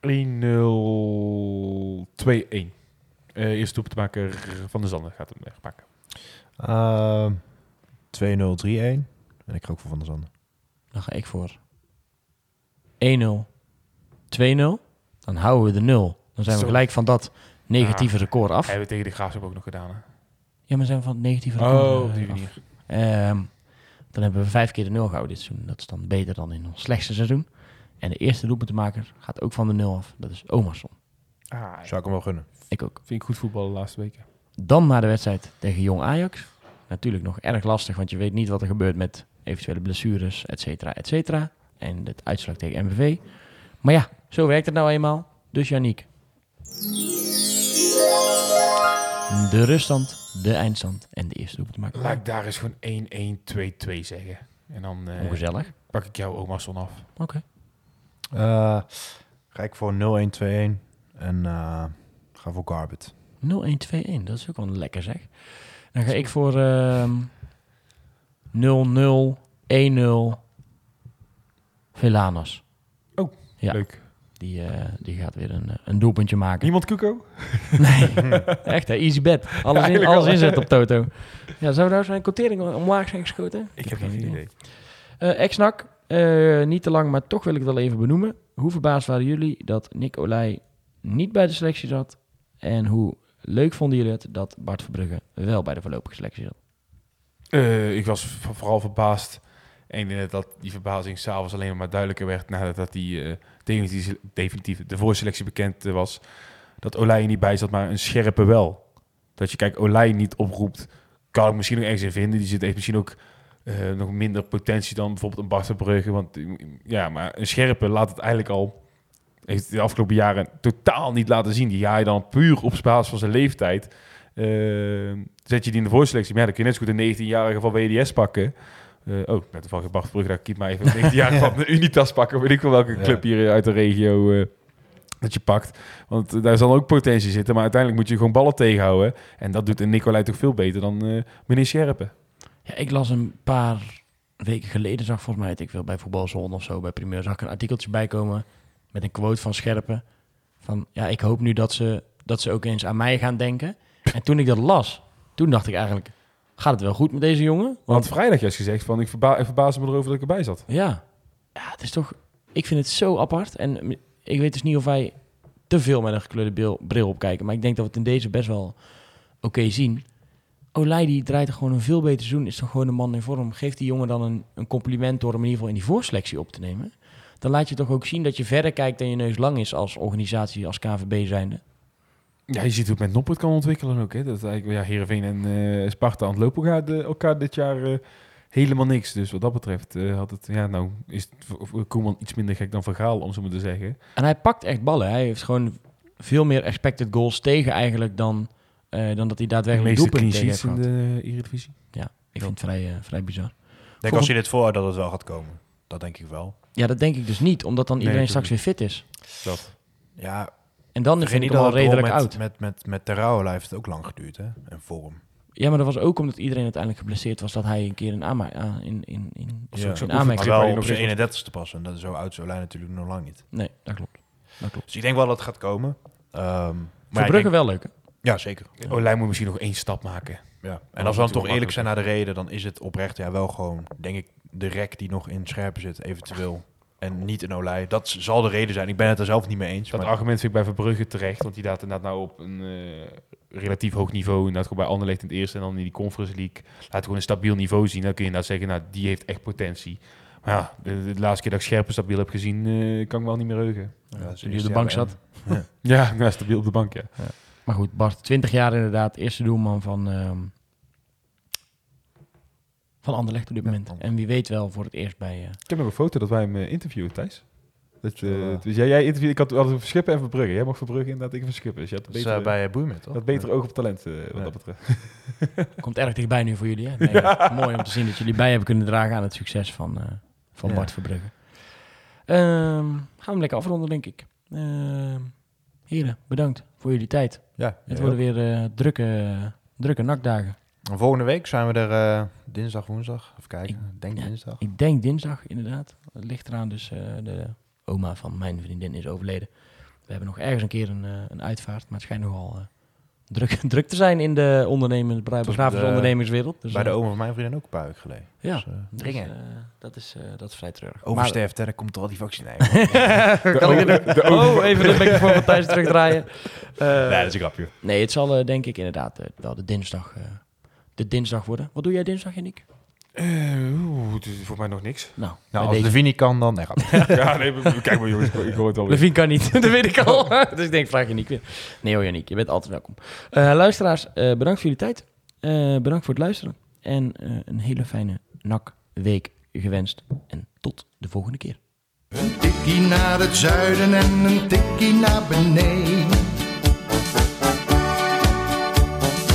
1-0, 2-1. Eh eerste doelpuntmaker van de Zander gaat hem wegpakken. Ehm 2-0, 3-1. En ik ga ook voor Van der Zanden. Dan ga ik voor 1-0, 2-0. Dan houden we de 0. Dan zijn we Zo. gelijk van dat negatieve Ah. record af. Hebben we tegen de Graafschap ook nog gedaan, hè? Ja, maar zijn we van het negatieve record Oh, eh, op die af. manier. Ehm, dan hebben we vijf keer de nul gehouden dit seizoen. Dat is dan beter dan in ons slechtste seizoen. En de eerste doelpuntenmaker gaat ook van de nul af. Dat is Omarsson. Ah. Zou ik hem wel gunnen. Ik ook. Vind ik goed voetbal de laatste weken. Dan naar de wedstrijd tegen Jong Ajax. Natuurlijk nog erg lastig, want je weet niet wat er gebeurt met eventuele blessures, et cetera, et cetera. En het uitslag tegen MVV. Maar ja, zo werkt het nou eenmaal. Dus Yannick. De ruststand, de eindstand en de eerste doelpuntenmaker. Laat ik daar eens gewoon 1-1-2-2 zeggen. En dan eh, Ongezellig. pak ik jou Omarsson af. Oké. Eh, ga ik voor 0-1-2-1. En eh, ga voor Garbet. 0-1-2-1, dat is ook wel lekker zeg. Dan ga ik voor ehm 0-0, 1-0 Velanas. Ja. Leuk. Die, eh, die gaat weer een, eh, een doelpuntje maken. Niemand Kuko? Nee, echt hè, easy bet. Alles, in, alles inzetten op Toto. Ja, zou daar zijn quotering omlaag zijn geschoten? Ik heb geen idee. Eh Ex-NAC, eh, niet te lang, maar toch wil ik het wel even benoemen. Hoe verbaasd waren jullie dat Nick Olij niet bij de selectie zat? En hoe leuk vonden jullie het dat Bart Verbrugge wel bij de voorlopige selectie zat? Eh, ik was vooral verbaasd. En ik denk dat die verbazing s'avonds alleen maar duidelijker werd nadat dat die eh, definitief, de voorselectie bekend eh, was. Dat Olij niet bij zat, maar een scherpe wel. Dat je, kijk, Olij niet oproept, kan ik misschien nog ergens in vinden. Die zit, heeft misschien ook eh, nog minder potentie dan bijvoorbeeld een Bart Verbrugge. Want eh, ja, maar een scherpe laat het eigenlijk al, heeft de afgelopen jaren totaal niet laten zien. Die ga dan puur op basis van zijn leeftijd. eh, zet je die in de voorselectie, maar ja, dan kun je net zo goed een 19-jarige van WDS pakken. Eh, oh, met toevallig Bart Brugge, daar kiep maar even een 19-jarige van de Unitas pakken. Weet ik wel welke Ja. club hier uit de regio eh, dat je pakt. Want eh, daar zal ook potentie zitten, maar uiteindelijk moet je gewoon ballen tegenhouden. En dat doet een Nicolai toch veel beter dan eh, meneer Scherpen. Ja, ik las een paar weken geleden, zag volgens mij, ik veel, bij Voetbalzone of zo, bij Primeur, zag ik een artikeltje bijkomen met een quote van Scherpen. Van, ja, ik hoop nu dat ze, dat ze ook eens aan mij gaan denken. En toen ik dat las, toen dacht ik eigenlijk, gaat het wel goed met deze jongen? Want Want vrijdag juist gezegd van ik, verba ik verbaasde me erover dat ik erbij zat. ja, ja, het is toch, ik vind het zo apart. En ik weet dus niet of wij te veel met een gekleurde bril, op kijken. Maar ik denk dat we het in deze best wel oké zien. Olij die draait er gewoon een veel beter seizoen. Is toch gewoon een man in vorm. Geeft die jongen dan een, een compliment door hem in ieder geval in die voorselectie op te nemen. Dan laat je toch ook zien dat je verder kijkt dan je neus lang is als organisatie, als KVB zijnde. Ja, je ziet hoe het met Noppert kan ontwikkelen ook. Hè? Dat eigenlijk ja, Heerenveen en eh, Sparta aan het lopen gaat eh, elkaar dit jaar eh, helemaal niks. Dus wat dat betreft eh, had het, ja, nou is het voor- voor Koeman iets minder gek dan Vergaal, om zo maar te zeggen. En hij pakt echt ballen. Hij heeft gewoon veel meer expected goals tegen eigenlijk dan, eh, dan dat hij De daadwerkelijk meeste doelpunten tegen heeft in gehad. de Eredivisie. Ik vind het vrij, vrij bizar. Ik denk als je dit voorhoudt dat het wel gaat komen. Dat denk ik wel. Ja, dat denk ik dus niet, omdat dan iedereen straks weer fit is. Dat. Ja, En dan hem dat al het redelijk met, oud. Met, met, met Terrouwen heeft het ook lang geduurd, hè? En vorm. Ja, maar dat was ook omdat iedereen uiteindelijk geblesseerd was dat hij een keer in, aanma- ah, in, in, in, Ja. in aanmerking wel op zijn zegt- 31ste pas. En dat is zo oud, zo lijn natuurlijk nog lang niet. Nee, dat klopt. Dat klopt. Dus ik denk wel dat het gaat komen. Ehm, maar Voor denk- wel leuk, hè? Ja, zeker. Olij moet misschien nog één stap maken. Ja. En als is we dan toch eerlijk zijn naar de reden, dan is het oprecht ja, wel gewoon, denk ik, de rek die nog in scherpen zit, eventueel. En niet een olij. Dat zal de reden zijn. Ik ben het er zelf niet mee eens. Dat maar- argument vind ik bij Verbrugge terecht, want die daalt inderdaad nou op een eh, relatief hoog niveau. Inderdaad gewoon bij Anderlecht in het eerste en dan in die Conference League. Laat gewoon een stabiel niveau zien. Dan kun je inderdaad zeggen, nou, die heeft echt potentie. Maar ja, de, de laatste keer dat ik Scherpen stabiel heb gezien, eh, kan ik wel niet meer heugen. Ja, Ja, toen op de bank zat. Ja, nou, stabiel op de bank, ja. Maar goed, Bart, 20 jaar inderdaad, eerste doelman van, ehm van Anderlecht op dit Ja, moment. Anderlecht. En wie weet wel voor het eerst bij... eh, Ik heb nog een foto dat wij hem eh, interviewen, Thijs. Dat, eh, eh. dus jij, jij interviewde, ik had altijd Verschippen en Verbrugge. Jij mag Verbrugge inderdaad, ik Verschippen. Dus je had beter, eh, bij Boeimet, toch? dat beter oog op talent, wat Ja. dat betreft. Komt erg dichtbij nu voor jullie. Hè? Nee, ja, mooi om te zien dat jullie bij hebben kunnen dragen aan het succes van, eh, van Ja. Bart Verbrugge. Ehm, gaan we hem lekker afronden, denk ik. Ehm, heren, bedankt voor jullie tijd. Ja. Het worden weer drukke, drukke nakdagen. En Volgende week zijn we er eh, dinsdag, woensdag. Even kijken. Ik denk ja. dinsdag. Ik denk dinsdag, inderdaad. Het ligt eraan, dus eh, de oma van mijn vriendin is overleden. We hebben nog ergens een keer een, eh, een uitvaart, maar het schijnt nogal eh, druk, druk te zijn in de ondernemers, begrafenis de- ondernemingswereld. Dus, bij de oma van mijn vriendin ook een paar weken geleden. Ja, Dus, eh, dus, dringen. eh, dat, is, eh, dat is vrij treurig. Oversterft, hè, dan komt er al die vaccinatie. Oh, even de microfoon van Thijs terugdraaien. Eh, nee, dat is een grapje. nee, het zal eh, denk ik inderdaad wel de dinsdag, eh, de dinsdag worden. Wat doe jij dinsdag, Yannick? Eh, voor mij nog niks. Nou, Nou, als deze. de Vini kan, dan... Nee, ja, nee, kijk maar jongens, ik hoor het al. Levine kan niet, dat weet ik al. dus ik denk, vraag je niet weer. Nee hoor, Yannick, je bent altijd welkom. Eh, luisteraars, eh, bedankt voor jullie tijd. Eh, bedankt voor het luisteren. En eh, een hele fijne NAC-week gewenst. En tot de volgende keer. Een tikkie naar het zuiden en een tikkie naar beneden.